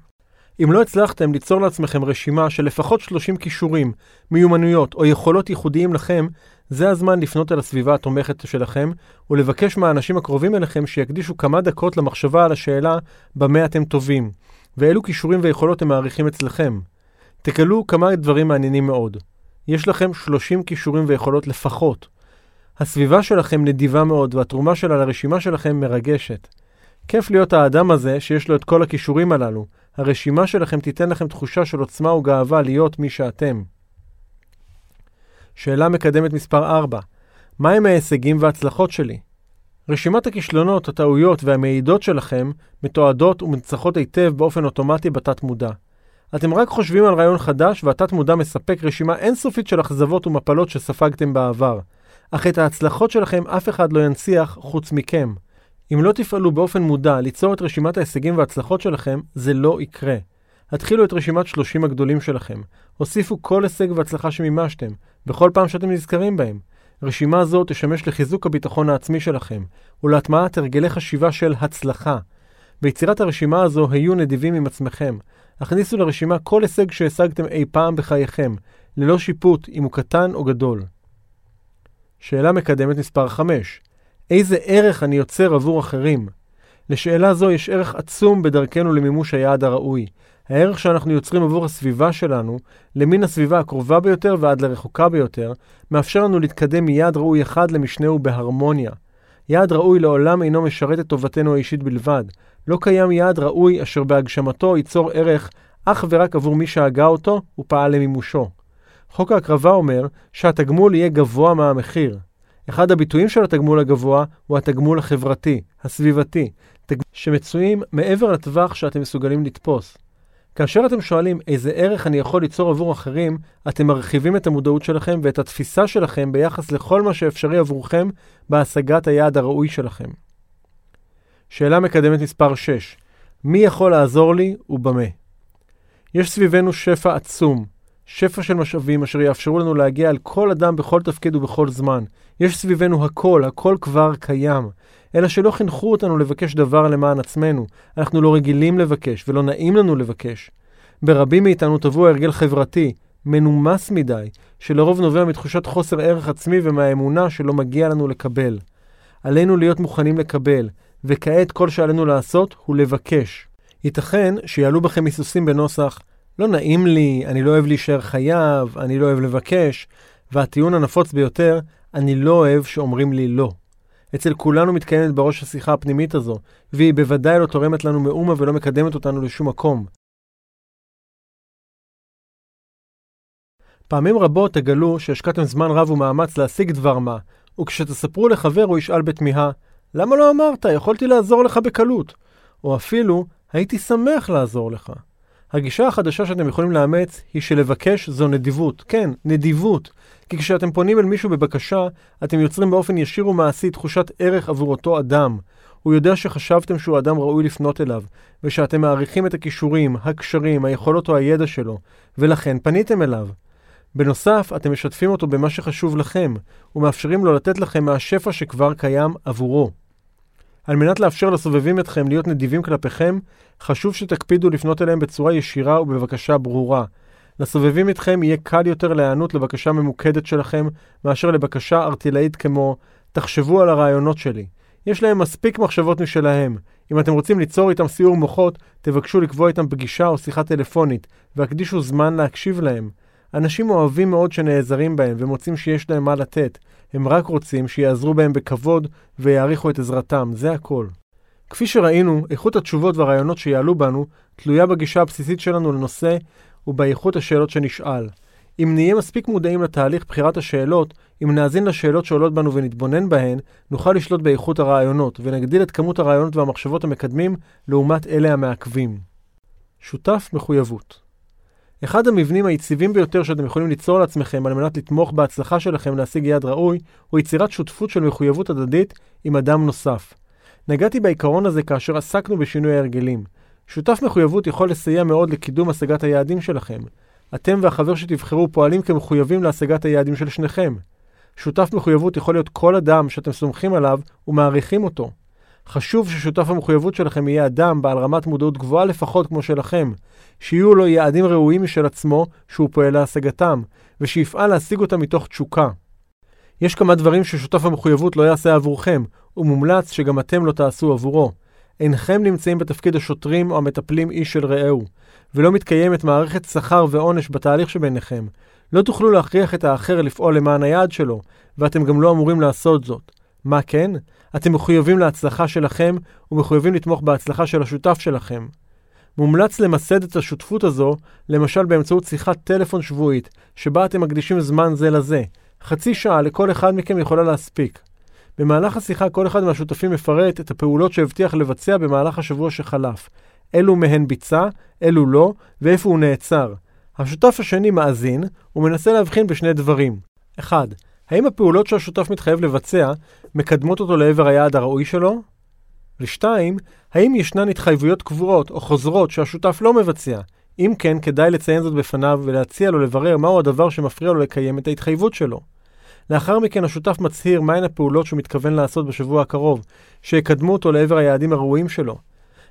אם לא הצלחתם ליצור לעצמכם רשימה של לפחות 30 כישורים, מיומנויות או יכולות ייחודיים לכם, זה הזמן לפנות אל הסביבה התומכת שלכם ולבקש מהאנשים הקרובים אליכם שיקדישו כמה דקות למחשבה על השאלה במה אתם טובים, ואילו כישורים ויכולות הם מעריכים אצלכם. תגלו כמה דברים מעניינים מאוד. יש לכם 30 כישורים ויכולות לפחות. הסביבה שלכם נדיבה מאוד והתרומה שלה לרשימה שלכם מרגשת. כיף להיות האדם הזה שיש לו את כל הכישורים הללו. הרשימה שלכם תיתן לכם תחושה של עוצמה וגאווה להיות מי שאתם. שאלה מקדמת מספר 4 מהם ההישגים וההצלחות שלי? רשימת הכישלונות, הטעויות והמעידות שלכם מתועדות ומנצחות היטב באופן אוטומטי בתת מודע. אתם רק חושבים על רעיון חדש והתת מודע מספק רשימה אינסופית של אכזבות ומפלות שספגתם בעבר. אך את ההצלחות שלכם אף אחד לא ינציח חוץ מכם. אם לא תפעלו באופן מודע ליצור את רשימת ההישגים וההצלחות שלכם, זה לא יקרה. התחילו את רשימת 30 הגדולים שלכם. הוסיפו כל הישג והצלחה שמימשתם, בכל פעם שאתם נזכרים בהם. רשימה זו תשמש לחיזוק הביטחון העצמי שלכם, ולהטמעת הרגלי חשיבה של הצלחה. ביצירת הרשימה הזו היו נדיבים עם עצמכם. הכניסו לרשימה כל הישג שהשגתם אי פעם בחייכם, ללא שיפוט אם הוא קטן או גדול. שאלה מקדמת מספר 5 איזה ערך אני יוצר עבור אחרים? לשאלה זו יש ערך עצום בדרכנו למימוש היעד הראוי. הערך שאנחנו יוצרים עבור הסביבה שלנו, למין הסביבה הקרובה ביותר ועד לרחוקה ביותר, מאפשר לנו להתקדם מיעד ראוי אחד למשנהו בהרמוניה. יעד ראוי לעולם אינו משרת את טובתנו האישית בלבד. לא קיים יעד ראוי אשר בהגשמתו ייצור ערך אך ורק עבור מי שהגה אותו ופעל למימושו. חוק ההקרבה אומר שהתגמול יהיה גבוה מהמחיר. אחד הביטויים של התגמול הגבוה הוא התגמול החברתי, הסביבתי, שמצויים מעבר לטווח שאתם מסוגלים לתפוס. כאשר אתם שואלים איזה ערך אני יכול ליצור עבור אחרים, אתם מרחיבים את המודעות שלכם ואת התפיסה שלכם ביחס לכל מה שאפשרי עבורכם בהשגת היעד הראוי שלכם. שאלה מקדמת מספר 6 מי יכול לעזור לי ובמה? יש סביבנו שפע עצום, שפע של משאבים אשר יאפשרו לנו להגיע אל כל אדם בכל תפקיד ובכל זמן. יש סביבנו הכל, הכל כבר קיים. אלא שלא חינכו אותנו לבקש דבר למען עצמנו. אנחנו לא רגילים לבקש, ולא נעים לנו לבקש. ברבים מאיתנו טבוע הרגל חברתי, מנומס מדי, שלרוב נובע מתחושת חוסר ערך עצמי ומהאמונה שלא מגיע לנו לקבל. עלינו להיות מוכנים לקבל, וכעת כל שעלינו לעשות הוא לבקש. ייתכן שיעלו בכם היסוסים בנוסח לא נעים לי, אני לא אוהב להישאר חייב, אני לא אוהב לבקש, והטיעון הנפוץ ביותר, אני לא אוהב שאומרים לי לא. אצל כולנו מתקיימת בראש השיחה הפנימית הזו, והיא בוודאי לא תורמת לנו מאומה ולא מקדמת אותנו לשום מקום. פעמים רבות תגלו שהשקעתם זמן רב ומאמץ להשיג דבר מה, וכשתספרו לחבר הוא ישאל בתמיהה, למה לא אמרת? יכולתי לעזור לך בקלות. או אפילו, הייתי שמח לעזור לך. הגישה החדשה שאתם יכולים לאמץ היא שלבקש זו נדיבות. כן, נדיבות. כי כשאתם פונים אל מישהו בבקשה, אתם יוצרים באופן ישיר ומעשי תחושת ערך עבור אותו אדם. הוא יודע שחשבתם שהוא אדם ראוי לפנות אליו, ושאתם מעריכים את הכישורים, הקשרים, היכולות או הידע שלו, ולכן פניתם אליו. בנוסף, אתם משתפים אותו במה שחשוב לכם, ומאפשרים לו לתת לכם מהשפע שכבר קיים עבורו. על מנת לאפשר לסובבים אתכם להיות נדיבים כלפיכם, חשוב שתקפידו לפנות אליהם בצורה ישירה ובבקשה ברורה. לסובבים אתכם יהיה קל יותר להיענות לבקשה ממוקדת שלכם, מאשר לבקשה ארטילאית כמו תחשבו על הרעיונות שלי. יש להם מספיק מחשבות משלהם. אם אתם רוצים ליצור איתם סיור מוחות, תבקשו לקבוע איתם פגישה או שיחה טלפונית, והקדישו זמן להקשיב להם. אנשים אוהבים מאוד שנעזרים בהם ומוצאים שיש להם מה לתת. הם רק רוצים שיעזרו בהם בכבוד ויעריכו את עזרתם, זה הכל. כפי שראינו, איכות התשובות והרעיונות שיעלו בנו תלויה בגישה הבסיסית שלנו לנושא ובאיכות השאלות שנשאל. אם נהיה מספיק מודעים לתהליך בחירת השאלות, אם נאזין לשאלות שעולות בנו ונתבונן בהן, נוכל לשלוט באיכות הרעיונות, ונגדיל את כמות הרעיונות והמחשבות המקדמים לעומת אלה המעכבים. שותף מחויבות אחד המבנים היציבים ביותר שאתם יכולים ליצור לעצמכם על מנת לתמוך בהצלחה שלכם להשיג יעד ראוי, הוא יצירת שותפות של מחויבות הדדית עם אדם נוסף. נגעתי בעיקרון הזה כאשר עסקנו בשינוי ההרגלים. שותף מחויבות יכול לסייע מאוד לקידום השגת היעדים שלכם. אתם והחבר שתבחרו פועלים כמחויבים להשגת היעדים של שניכם. שותף מחויבות יכול להיות כל אדם שאתם סומכים עליו ומעריכים אותו. חשוב ששותף המחויבות שלכם יהיה אדם בעל רמת מודעות גבוהה לפחות כמו שלכם, שיהיו לו יעדים ראויים משל עצמו שהוא פועל להשגתם, ושיפעל להשיג אותם מתוך תשוקה. יש כמה דברים ששותף המחויבות לא יעשה עבורכם, ומומלץ שגם אתם לא תעשו עבורו. אינכם נמצאים בתפקיד השוטרים או המטפלים איש של רעהו, ולא מתקיימת מערכת שכר ועונש בתהליך שביניכם. לא תוכלו להכריח את האחר לפעול למען היעד שלו, ואתם גם לא אמורים לעשות זאת. מה כן? אתם מחויבים להצלחה שלכם, ומחויבים לתמוך בהצלחה של השותף שלכם. מומלץ למסד את השותפות הזו, למשל באמצעות שיחת טלפון שבועית, שבה אתם מקדישים זמן זה לזה. חצי שעה לכל אחד מכם יכולה להספיק. במהלך השיחה כל אחד מהשותפים מפרט את הפעולות שהבטיח לבצע במהלך השבוע שחלף. אילו מהן ביצע, אילו לא, ואיפה הוא נעצר. השותף השני מאזין, ומנסה להבחין בשני דברים. 1. האם הפעולות שהשותף מתחייב לבצע מקדמות אותו לעבר היעד הראוי שלו? ושתיים, האם ישנן התחייבויות קבועות או חוזרות שהשותף לא מבצע? אם כן, כדאי לציין זאת בפניו ולהציע לו לברר מהו הדבר שמפריע לו לקיים את ההתחייבות שלו. לאחר מכן השותף מצהיר מהן הפעולות שהוא מתכוון לעשות בשבוע הקרוב, שיקדמו אותו לעבר היעדים הראויים שלו.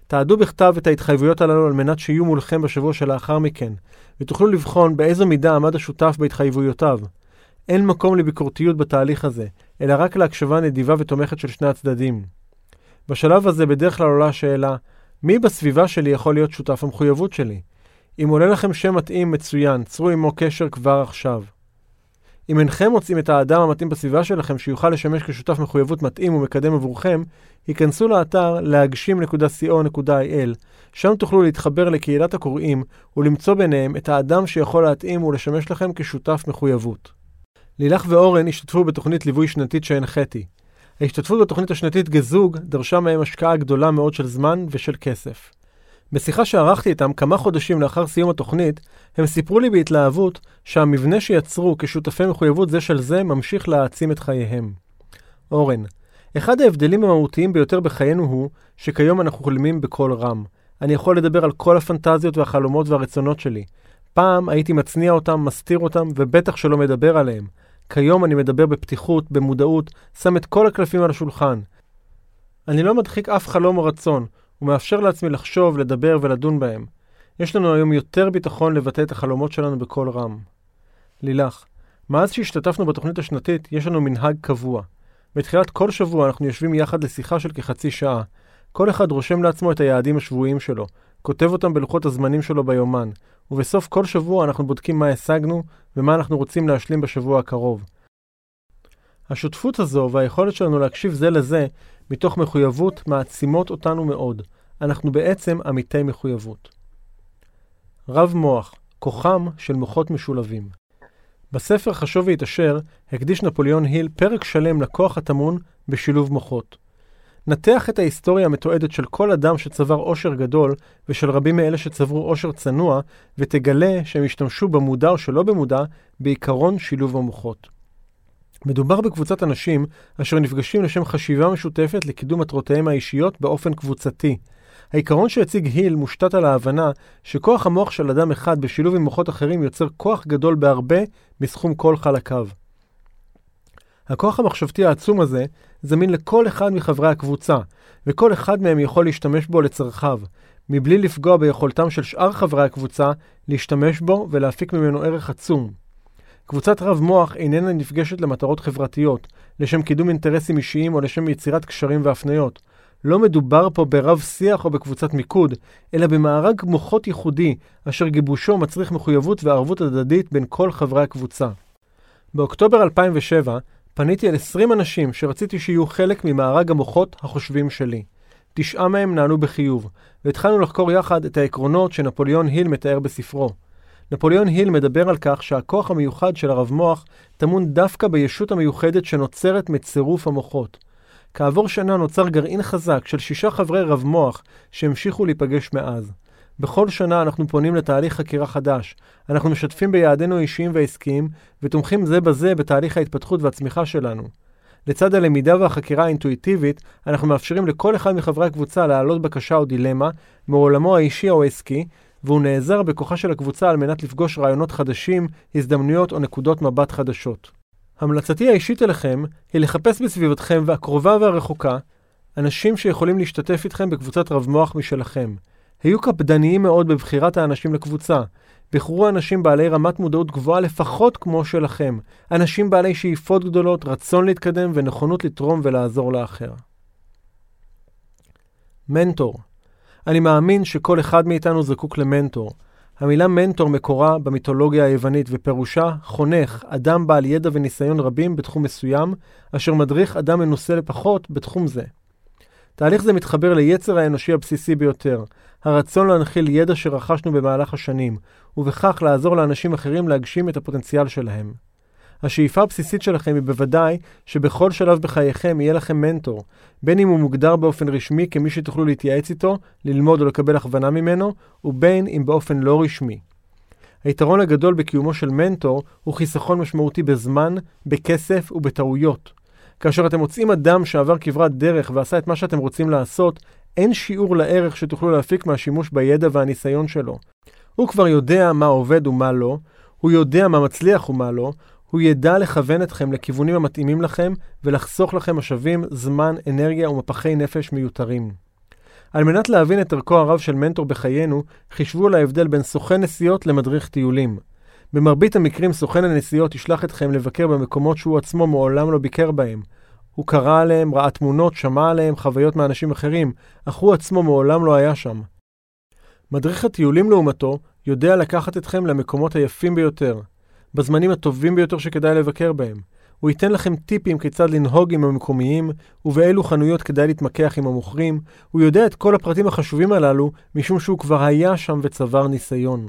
תעדו בכתב את ההתחייבויות הללו על מנת שיהיו מולכם בשבוע שלאחר מכן, ותוכלו לבחון באיזו מידה עמד השותף בהתחייבויותיו. אין מקום לביקורתיות בתהליך הזה, אלא רק להקשבה נדיבה ותומכת של שני הצדדים. בשלב הזה בדרך כלל עולה השאלה, מי בסביבה שלי יכול להיות שותף המחויבות שלי? אם עולה לכם שם מתאים, מצוין, צרו עמו קשר כבר עכשיו. אם אינכם מוצאים את האדם המתאים בסביבה שלכם שיוכל לשמש כשותף מחויבות מתאים ומקדם עבורכם, היכנסו לאתר להגשים.co.il, שם תוכלו להתחבר לקהילת הקוראים ולמצוא ביניהם את האדם שיכול להתאים ולשמש לכם כשותף מחויבות. לילך ואורן השתתפו בתוכנית ליווי שנתית שהנחיתי. ההשתתפות בתוכנית השנתית גזוג דרשה מהם השקעה גדולה מאוד של זמן ושל כסף. בשיחה שערכתי איתם כמה חודשים לאחר סיום התוכנית, הם סיפרו לי בהתלהבות שהמבנה שיצרו כשותפי מחויבות זה של זה ממשיך להעצים את חייהם. אורן, אחד ההבדלים המהותיים ביותר בחיינו הוא שכיום אנחנו חולמים בקול רם. אני יכול לדבר על כל הפנטזיות והחלומות והרצונות שלי. פעם הייתי מצניע אותם, מסתיר אותם, ובטח שלא מדבר עליהם. כיום אני מדבר בפתיחות, במודעות, שם את כל הקלפים על השולחן. אני לא מדחיק אף חלום או רצון, ומאפשר לעצמי לחשוב, לדבר ולדון בהם. יש לנו היום יותר ביטחון לבטא את החלומות שלנו בקול רם. לילך, מאז שהשתתפנו בתוכנית השנתית, יש לנו מנהג קבוע. בתחילת כל שבוע אנחנו יושבים יחד לשיחה של כחצי שעה. כל אחד רושם לעצמו את היעדים השבועיים שלו, כותב אותם בלוחות הזמנים שלו ביומן, ובסוף כל שבוע אנחנו בודקים מה השגנו ומה אנחנו רוצים להשלים בשבוע הקרוב. השותפות הזו והיכולת שלנו להקשיב זה לזה, מתוך מחויבות, מעצימות אותנו מאוד. אנחנו בעצם עמיתי מחויבות. רב מוח, כוחם של מוחות משולבים. בספר חשוב והתעשר הקדיש נפוליאון היל פרק שלם לכוח הטמון בשילוב מוחות. נתח את ההיסטוריה המתועדת של כל אדם שצבר עושר גדול ושל רבים מאלה שצברו עושר צנוע, ותגלה שהם השתמשו במודע או שלא במודע בעיקרון שילוב המוחות. מדובר בקבוצת אנשים אשר נפגשים לשם חשיבה משותפת לקידום מטרותיהם האישיות באופן קבוצתי. העיקרון שהציג היל מושתת על ההבנה שכוח המוח של אדם אחד בשילוב עם מוחות אחרים יוצר כוח גדול בהרבה מסכום כל חלקיו. הכוח המחשבתי העצום הזה זמין לכל אחד מחברי הקבוצה, וכל אחד מהם יכול להשתמש בו לצרכיו, מבלי לפגוע ביכולתם של שאר חברי הקבוצה להשתמש בו ולהפיק ממנו ערך עצום. קבוצת רב מוח איננה נפגשת למטרות חברתיות, לשם קידום אינטרסים אישיים או לשם יצירת קשרים והפניות. לא מדובר פה ברב שיח או בקבוצת מיקוד, אלא במארג מוחות ייחודי, אשר גיבושו מצריך מחויבות וערבות הדדית בין כל חברי הקבוצה. באוקטובר 2007 פניתי אל 20 אנשים שרציתי שיהיו חלק ממארג המוחות החושבים שלי. תשעה מהם נענו בחיוב, והתחלנו לחקור יחד את העקרונות שנפוליאון היל מתאר בספרו. נפוליאון היל מדבר על כך שהכוח המיוחד של הרב מוח טמון דווקא בישות המיוחדת שנוצרת מצירוף המוחות. כעבור שנה נוצר גרעין חזק של שישה חברי רב מוח שהמשיכו להיפגש מאז. בכל שנה אנחנו פונים לתהליך חקירה חדש. אנחנו משתפים ביעדינו האישיים והעסקיים, ותומכים זה בזה בתהליך ההתפתחות והצמיחה שלנו. לצד הלמידה והחקירה האינטואיטיבית, אנחנו מאפשרים לכל אחד מחברי הקבוצה להעלות בקשה או דילמה מעולמו האישי או העסקי, והוא נעזר בכוחה של הקבוצה על מנת לפגוש רעיונות חדשים, הזדמנויות או נקודות מבט חדשות. המלצתי האישית אליכם היא לחפש בסביבתכם והקרובה והרחוקה אנשים שיכולים להשתתף איתכם בקבוצת רב מוח משלכם. היו קפדניים מאוד בבחירת האנשים לקבוצה. בחרו אנשים בעלי רמת מודעות גבוהה לפחות כמו שלכם. אנשים בעלי שאיפות גדולות, רצון להתקדם ונכונות לתרום ולעזור לאחר. מנטור אני מאמין שכל אחד מאיתנו זקוק למנטור. המילה מנטור מקורה במיתולוגיה היוונית ופירושה חונך, אדם בעל ידע וניסיון רבים בתחום מסוים, אשר מדריך אדם מנוסה לפחות בתחום זה. תהליך זה מתחבר ליצר האנושי הבסיסי ביותר, הרצון להנחיל ידע שרכשנו במהלך השנים, ובכך לעזור לאנשים אחרים להגשים את הפוטנציאל שלהם. השאיפה הבסיסית שלכם היא בוודאי שבכל שלב בחייכם יהיה לכם מנטור, בין אם הוא מוגדר באופן רשמי כמי שתוכלו להתייעץ איתו, ללמוד או לקבל הכוונה ממנו, ובין אם באופן לא רשמי. היתרון הגדול בקיומו של מנטור הוא חיסכון משמעותי בזמן, בכסף ובטעויות. כאשר אתם מוצאים אדם שעבר כברת דרך ועשה את מה שאתם רוצים לעשות, אין שיעור לערך שתוכלו להפיק מהשימוש בידע והניסיון שלו. הוא כבר יודע מה עובד ומה לא, הוא יודע מה מצליח ומה לא, הוא ידע לכוון אתכם לכיוונים המתאימים לכם ולחסוך לכם משאבים, זמן, אנרגיה ומפחי נפש מיותרים. על מנת להבין את ערכו הרב של מנטור בחיינו, חישבו על ההבדל בין סוכן נסיעות למדריך טיולים. במרבית המקרים סוכן הנסיעות ישלח אתכם לבקר במקומות שהוא עצמו מעולם לא ביקר בהם. הוא קרא עליהם, ראה תמונות, שמע עליהם, חוויות מאנשים אחרים, אך הוא עצמו מעולם לא היה שם. מדריך הטיולים לעומתו יודע לקחת אתכם למקומות היפים ביותר, בזמנים הטובים ביותר שכדאי לבקר בהם. הוא ייתן לכם טיפים כיצד לנהוג עם המקומיים, ובאילו חנויות כדאי להתמקח עם המוכרים. הוא יודע את כל הפרטים החשובים הללו, משום שהוא כבר היה שם וצבר ניסיון.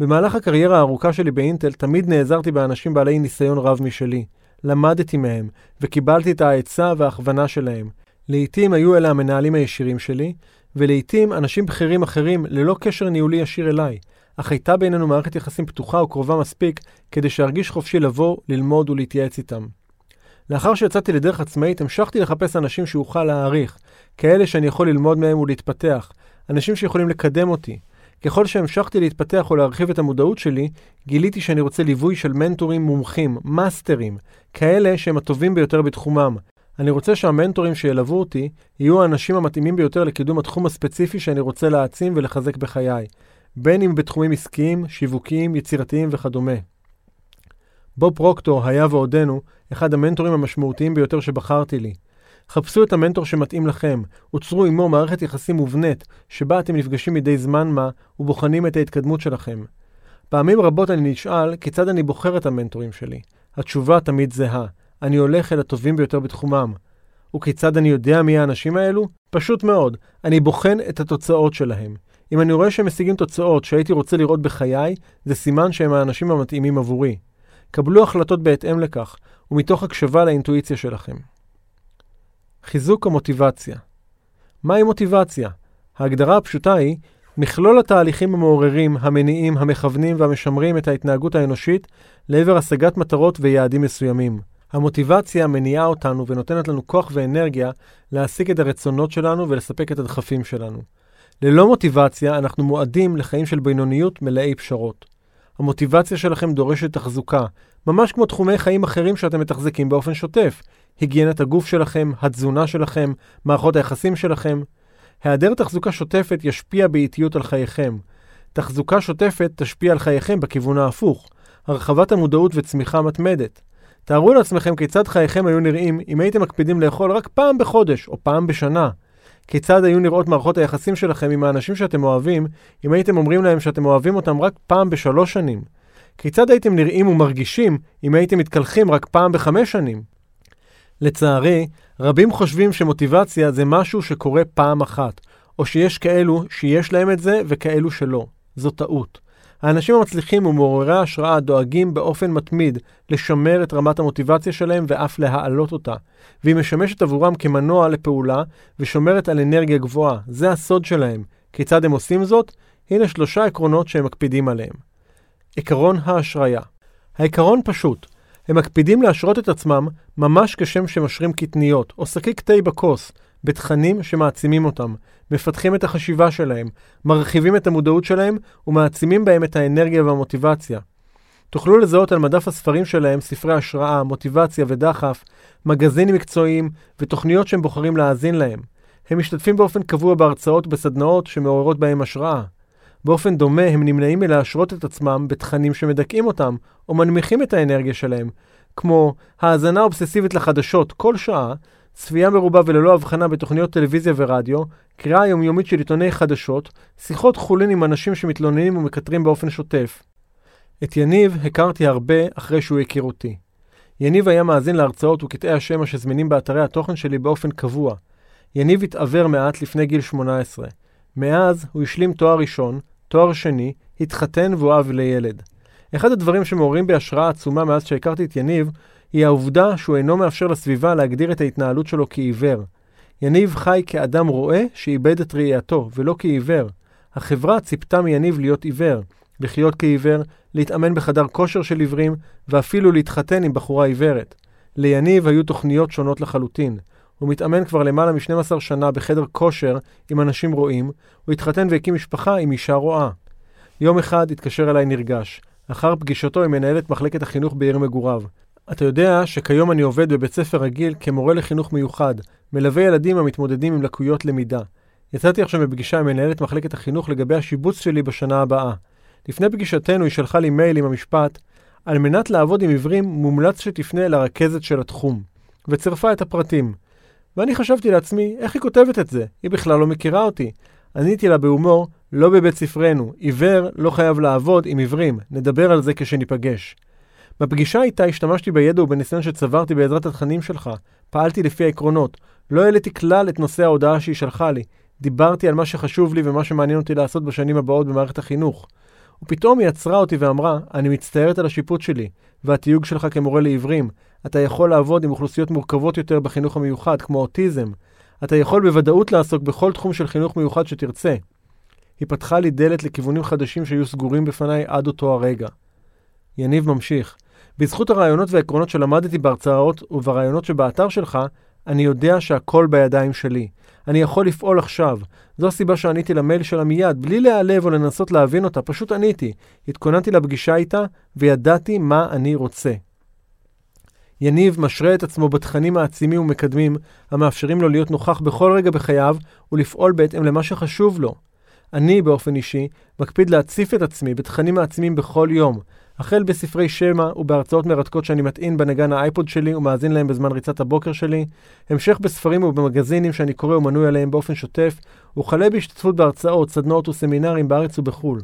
במהלך הקריירה הארוכה שלי באינטל תמיד נעזרתי באנשים בעלי ניסיון רב משלי. למדתי מהם, וקיבלתי את העצה וההכוונה שלהם. לעתים היו אלה המנהלים הישירים שלי, ולעתים אנשים בכירים אחרים ללא קשר ניהולי ישיר אליי, אך הייתה בינינו מערכת יחסים פתוחה וקרובה מספיק כדי שארגיש חופשי לבוא, ללמוד ולהתייעץ איתם. לאחר שיצאתי לדרך עצמאית, המשכתי לחפש אנשים שאוכל להעריך, כאלה שאני יכול ללמוד מהם ולהתפתח, אנשים שיכולים לקדם אותי, ככל שהמשכתי להתפתח או להרחיב את המודעות שלי, גיליתי שאני רוצה ליווי של מנטורים מומחים, מאסטרים, כאלה שהם הטובים ביותר בתחומם. אני רוצה שהמנטורים שילוו אותי יהיו האנשים המתאימים ביותר לקידום התחום הספציפי שאני רוצה להעצים ולחזק בחיי, בין אם בתחומים עסקיים, שיווקיים, יצירתיים וכדומה. בוב פרוקטור היה ועודנו אחד המנטורים המשמעותיים ביותר שבחרתי לי. חפשו את המנטור שמתאים לכם, וצרו עמו מערכת יחסים מובנית, שבה אתם נפגשים מדי זמן מה ובוחנים את ההתקדמות שלכם. פעמים רבות אני נשאל כיצד אני בוחר את המנטורים שלי. התשובה תמיד זהה, אני הולך אל הטובים ביותר בתחומם. וכיצד אני יודע מי האנשים האלו? פשוט מאוד, אני בוחן את התוצאות שלהם. אם אני רואה שהם משיגים תוצאות שהייתי רוצה לראות בחיי, זה סימן שהם האנשים המתאימים עבורי. קבלו החלטות בהתאם לכך, ומתוך הקשבה לאינטואיציה שלכם. חיזוק המוטיבציה. מהי מוטיבציה? ההגדרה הפשוטה היא מכלול התהליכים המעוררים, המניעים, המכוונים והמשמרים את ההתנהגות האנושית לעבר השגת מטרות ויעדים מסוימים. המוטיבציה מניעה אותנו ונותנת לנו כוח ואנרגיה להשיג את הרצונות שלנו ולספק את הדחפים שלנו. ללא מוטיבציה אנחנו מועדים לחיים של בינוניות מלאי פשרות. המוטיבציה שלכם דורשת תחזוקה, ממש כמו תחומי חיים אחרים שאתם מתחזקים באופן שוטף. היגיינת הגוף שלכם, התזונה שלכם, מערכות היחסים שלכם. היעדר תחזוקה שוטפת ישפיע באיטיות על חייכם. תחזוקה שוטפת תשפיע על חייכם בכיוון ההפוך, הרחבת המודעות וצמיחה מתמדת. תארו לעצמכם כיצד חייכם היו נראים אם הייתם מקפידים לאכול רק פעם בחודש או פעם בשנה. כיצד היו נראות מערכות היחסים שלכם עם האנשים שאתם אוהבים אם הייתם אומרים להם שאתם אוהבים אותם רק פעם בשלוש שנים. כיצד הייתם נראים ומרגישים אם הייתם מתקלחים רק פעם בחמש שנים? לצערי, רבים חושבים שמוטיבציה זה משהו שקורה פעם אחת, או שיש כאלו שיש להם את זה וכאלו שלא. זו טעות. האנשים המצליחים ומעוררי ההשראה דואגים באופן מתמיד לשמר את רמת המוטיבציה שלהם ואף להעלות אותה, והיא משמשת עבורם כמנוע לפעולה ושומרת על אנרגיה גבוהה. זה הסוד שלהם. כיצד הם עושים זאת? הנה שלושה עקרונות שהם מקפידים עליהם. עקרון ההשריה. העיקרון פשוט, הם מקפידים להשרות את עצמם ממש כשם שמשרים קטניות, או שקיק תה בכוס, בתכנים שמעצימים אותם, מפתחים את החשיבה שלהם, מרחיבים את המודעות שלהם ומעצימים בהם את האנרגיה והמוטיבציה. תוכלו לזהות על מדף הספרים שלהם ספרי השראה, מוטיבציה ודחף, מגזינים מקצועיים ותוכניות שהם בוחרים להאזין להם. הם משתתפים באופן קבוע בהרצאות ובסדנאות שמעוררות בהם השראה. באופן דומה הם נמנעים מלהשרות את עצמם בתכנים שמדכאים אותם או מנמיכים את האנרגיה שלהם, כמו האזנה אובססיבית לחדשות כל שעה, צפייה מרובה וללא הבחנה בתוכניות טלוויזיה ורדיו, קריאה יומיומית של עיתוני חדשות, שיחות חולין עם אנשים שמתלוננים ומקטרים באופן שוטף. את יניב הכרתי הרבה אחרי שהוא הכיר אותי. יניב היה מאזין להרצאות וקטעי השמע שזמינים באתרי התוכן שלי באופן קבוע. יניב התעוור מעט לפני גיל 18. מאז הוא השלים תואר ראשון, תואר שני, התחתן והוא אב לילד. אחד הדברים שמעוררים בי השראה עצומה מאז שהכרתי את יניב, היא העובדה שהוא אינו מאפשר לסביבה להגדיר את ההתנהלות שלו כעיוור. יניב חי כאדם רואה שאיבד את ראייתו, ולא כעיוור. החברה ציפתה מיניב להיות עיוור, לחיות כעיוור, להתאמן בחדר כושר של עיוורים, ואפילו להתחתן עם בחורה עיוורת. ליניב היו תוכניות שונות לחלוטין. הוא מתאמן כבר למעלה מ-12 שנה בחדר כושר עם אנשים רואים, הוא התחתן והקים משפחה עם אישה רואה. יום אחד התקשר אליי נרגש, אחר פגישתו עם מנהלת מחלקת החינוך בעיר מגוריו. אתה יודע שכיום אני עובד בבית ספר רגיל כמורה לחינוך מיוחד, מלווה ילדים המתמודדים עם לקויות למידה. יצאתי עכשיו בפגישה עם מנהלת מחלקת החינוך לגבי השיבוץ שלי בשנה הבאה. לפני פגישתנו היא שלחה לי מייל עם המשפט על מנת לעבוד עם עיוורים מומלץ שתפנה לרכזת של התחום, וצירפה את הפרטים. ואני חשבתי לעצמי, איך היא כותבת את זה? היא בכלל לא מכירה אותי. עניתי לה בהומור, לא בבית ספרנו, עיוור לא חייב לעבוד עם עיוורים, נדבר על זה כשניפגש. בפגישה איתה השתמשתי בידע ובניסיון שצברתי בעזרת התכנים שלך. פעלתי לפי העקרונות. לא העליתי כלל את נושא ההודעה שהיא שלחה לי. דיברתי על מה שחשוב לי ומה שמעניין אותי לעשות בשנים הבאות במערכת החינוך. ופתאום היא עצרה אותי ואמרה, אני מצטערת על השיפוט שלי, והתיוג שלך כמורה לעיוורים. אתה יכול לעבוד עם אוכלוסיות מורכבות יותר בחינוך המיוחד, כמו אוטיזם. אתה יכול בוודאות לעסוק בכל תחום של חינוך מיוחד שתרצה. היא פתחה לי דלת לכיוונים חדשים שהיו סגורים בפניי עד אותו הרגע. יניב ממשיך, בזכות הרעיונות והעקרונות שלמדתי בהרצאות וברעיונות שבאתר שלך, אני יודע שהכל בידיים שלי. אני יכול לפעול עכשיו. זו הסיבה שעניתי למייל שלה מיד, בלי להיעלב או לנסות להבין אותה, פשוט עניתי. התכוננתי לפגישה איתה, וידעתי מה אני רוצה. יניב משרה את עצמו בתכנים העצימים ומקדמים, המאפשרים לו להיות נוכח בכל רגע בחייו ולפעול בהתאם למה שחשוב לו. אני, באופן אישי, מקפיד להציף את עצמי בתכנים העצימים בכל יום, החל בספרי שמע ובהרצאות מרתקות שאני מטעין בנגן האייפוד שלי ומאזין להם בזמן ריצת הבוקר שלי, המשך בספרים ובמגזינים שאני קורא ומנוי עליהם באופן שוטף, וכלה בהשתתפות בהרצאות, סדנאות וסמינרים בארץ ובחו"ל.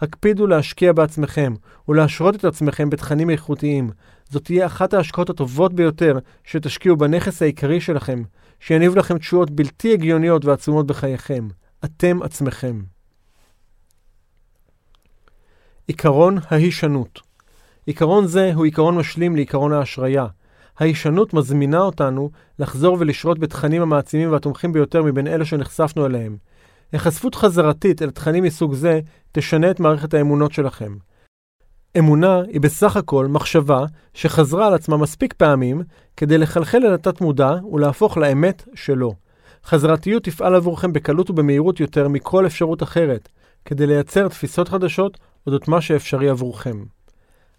הקפידו להשקיע בעצמכם ולהשרות את עצמכם בתכנים איכותיים. זאת תהיה אחת ההשקעות הטובות ביותר שתשקיעו בנכס העיקרי שלכם, שיניב לכם תשואות בלתי הגיוניות ועצומות בחייכם. אתם עצמכם. עיקרון ההישנות עיקרון זה הוא עיקרון משלים לעיקרון ההשריה. ההישנות מזמינה אותנו לחזור ולשרות בתכנים המעצימים והתומכים ביותר מבין אלה שנחשפנו אליהם. היחשפות חזרתית אל תכנים מסוג זה תשנה את מערכת האמונות שלכם. אמונה היא בסך הכל מחשבה שחזרה על עצמה מספיק פעמים כדי לחלחל אל התת-מודע ולהפוך לאמת שלו. חזרתיות תפעל עבורכם בקלות ובמהירות יותר מכל אפשרות אחרת, כדי לייצר תפיסות חדשות אודות מה שאפשרי עבורכם.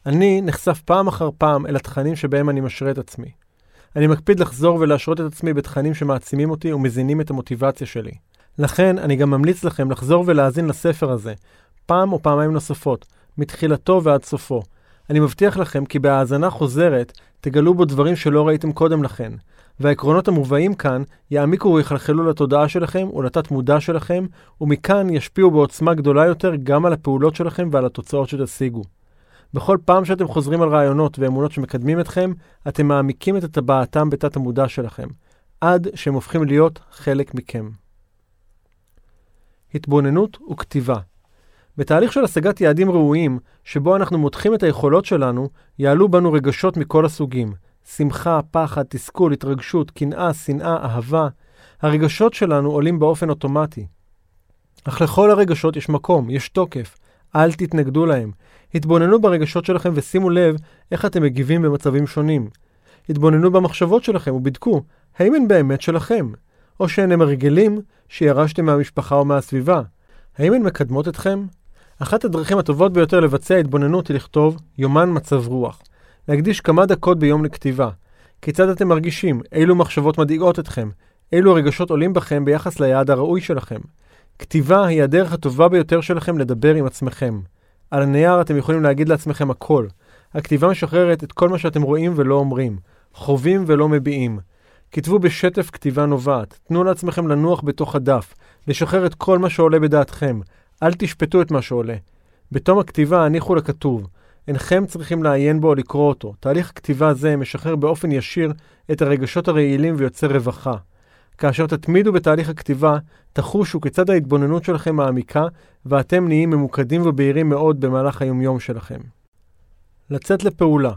אני נחשף פעם אחר פעם אל התכנים שבהם אני משרה את עצמי. אני מקפיד לחזור ולהשרות את עצמי בתכנים שמעצימים אותי ומזינים את המוטיבציה שלי. לכן, אני גם ממליץ לכם לחזור ולהאזין לספר הזה, פעם או פעמיים נוספות, מתחילתו ועד סופו. אני מבטיח לכם כי בהאזנה חוזרת תגלו בו דברים שלא ראיתם קודם לכן, והעקרונות המובאים כאן יעמיקו ויחלחלו לתודעה שלכם ולתת מודע שלכם, ומכאן ישפיעו בעוצמה גדולה יותר גם על הפעולות שלכם ועל התוצאות שתשיגו. בכל פעם שאתם חוזרים על רעיונות ואמונות שמקדמים אתכם, אתם מעמיקים את הטבעתם בתת המודע שלכם, עד שהם הופכים להיות חלק מכם. התבוננות וכתיבה בתהליך של השגת יעדים ראויים, שבו אנחנו מותחים את היכולות שלנו, יעלו בנו רגשות מכל הסוגים, שמחה, פחד, תסכול, התרגשות, קנאה, שנאה, אהבה. הרגשות שלנו עולים באופן אוטומטי. אך לכל הרגשות יש מקום, יש תוקף. אל תתנגדו להם. התבוננו ברגשות שלכם ושימו לב איך אתם מגיבים במצבים שונים. התבוננו במחשבות שלכם ובדקו האם הן באמת שלכם, או שהן הם הרגלים שירשתם מהמשפחה או מהסביבה. האם הן מקדמות אתכם? אחת הדרכים הטובות ביותר לבצע התבוננות היא לכתוב יומן מצב רוח. להקדיש כמה דקות ביום לכתיבה. כיצד אתם מרגישים? אילו מחשבות מדאיגות אתכם? אילו הרגשות עולים בכם ביחס ליעד הראוי שלכם? כתיבה היא הדרך הטובה ביותר שלכם לדבר עם עצמכם. על הנייר אתם יכולים להגיד לעצמכם הכל. הכתיבה משחררת את כל מה שאתם רואים ולא אומרים, חווים ולא מביעים. כתבו בשטף כתיבה נובעת, תנו לעצמכם לנוח בתוך הדף, לשחרר את כל מה שעולה בדעתכם, אל תשפטו את מה שעולה. בתום הכתיבה הניחו לכתוב, אינכם צריכים לעיין בו או לקרוא אותו. תהליך כתיבה זה משחרר באופן ישיר את הרגשות הרעילים ויוצר רווחה. כאשר תתמידו בתהליך הכתיבה, תחושו כיצד ההתבוננות שלכם מעמיקה, ואתם נהיים ממוקדים ובהירים מאוד במהלך היומיום שלכם. לצאת לפעולה.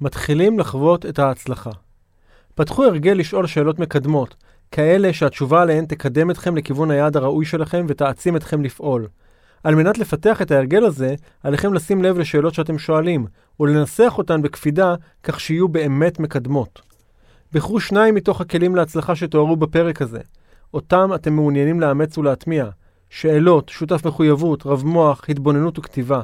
מתחילים לחוות את ההצלחה. פתחו הרגל לשאול שאלות מקדמות, כאלה שהתשובה עליהן תקדם אתכם לכיוון היעד הראוי שלכם ותעצים אתכם לפעול. על מנת לפתח את ההרגל הזה, עליכם לשים לב לשאלות שאתם שואלים, ולנסח אותן בקפידה כך שיהיו באמת מקדמות. בחרו שניים מתוך הכלים להצלחה שתוארו בפרק הזה. אותם אתם מעוניינים לאמץ ולהטמיע. שאלות, שותף מחויבות, רב מוח, התבוננות וכתיבה.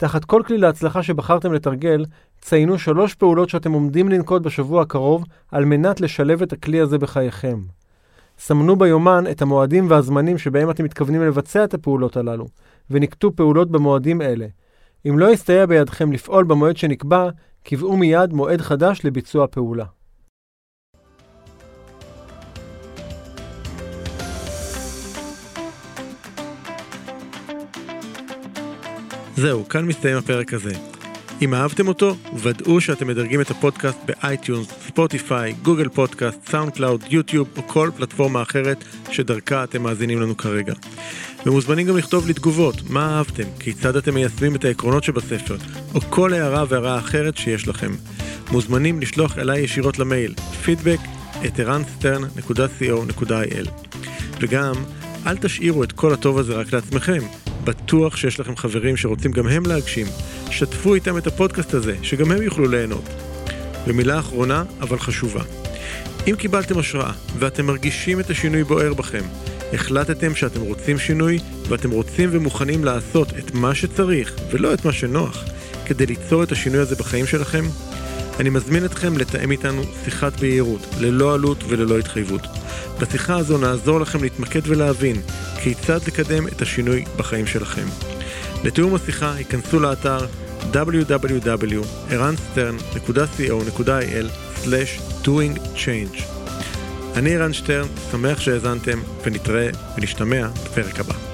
תחת כל כלי להצלחה שבחרתם לתרגל, ציינו שלוש פעולות שאתם עומדים לנקוט בשבוע הקרוב על מנת לשלב את הכלי הזה בחייכם. סמנו ביומן את המועדים והזמנים שבהם אתם מתכוונים לבצע את הפעולות הללו, ונקטו פעולות במועדים אלה. אם לא יסתייע בידכם לפעול במועד שנקבע, קבעו מיד מועד חדש לביצוע הפעולה. זהו, כאן מסתיים הפרק הזה. אם אהבתם אותו, ודאו שאתם מדרגים את הפודקאסט ב iTunes, ספוטיפיי, Google Podcast, SoundCloud, יוטיוב או כל פלטפורמה אחרת שדרכה אתם מאזינים לנו כרגע. ומוזמנים גם לכתוב לי תגובות, מה אהבתם, כיצד אתם מיישמים את העקרונות שבספר, או כל הערה והערה אחרת שיש לכם. מוזמנים לשלוח אליי ישירות למייל, feedback at eranstern.co.il. וגם, אל תשאירו את כל הטוב הזה רק לעצמכם. בטוח שיש לכם חברים שרוצים גם הם להגשים. שתפו איתם את הפודקאסט הזה, שגם הם יוכלו ליהנות. ומילה אחרונה, אבל חשובה. אם קיבלתם השראה ואתם מרגישים את השינוי בוער בכם, החלטתם שאתם רוצים שינוי ואתם רוצים ומוכנים לעשות את מה שצריך ולא את מה שנוח כדי ליצור את השינוי הזה בחיים שלכם, אני מזמין אתכם לתאם איתנו שיחת בהירות, ללא עלות וללא התחייבות. בשיחה הזו נעזור לכם להתמקד ולהבין כיצד לקדם את השינוי בחיים שלכם. לתיאום השיחה ייכנסו לאתר www.ערנסטרן.co.il/doingchange. אני ערן שטרן, שמח שהאזנתם, ונתראה ונשתמע בפרק הבא.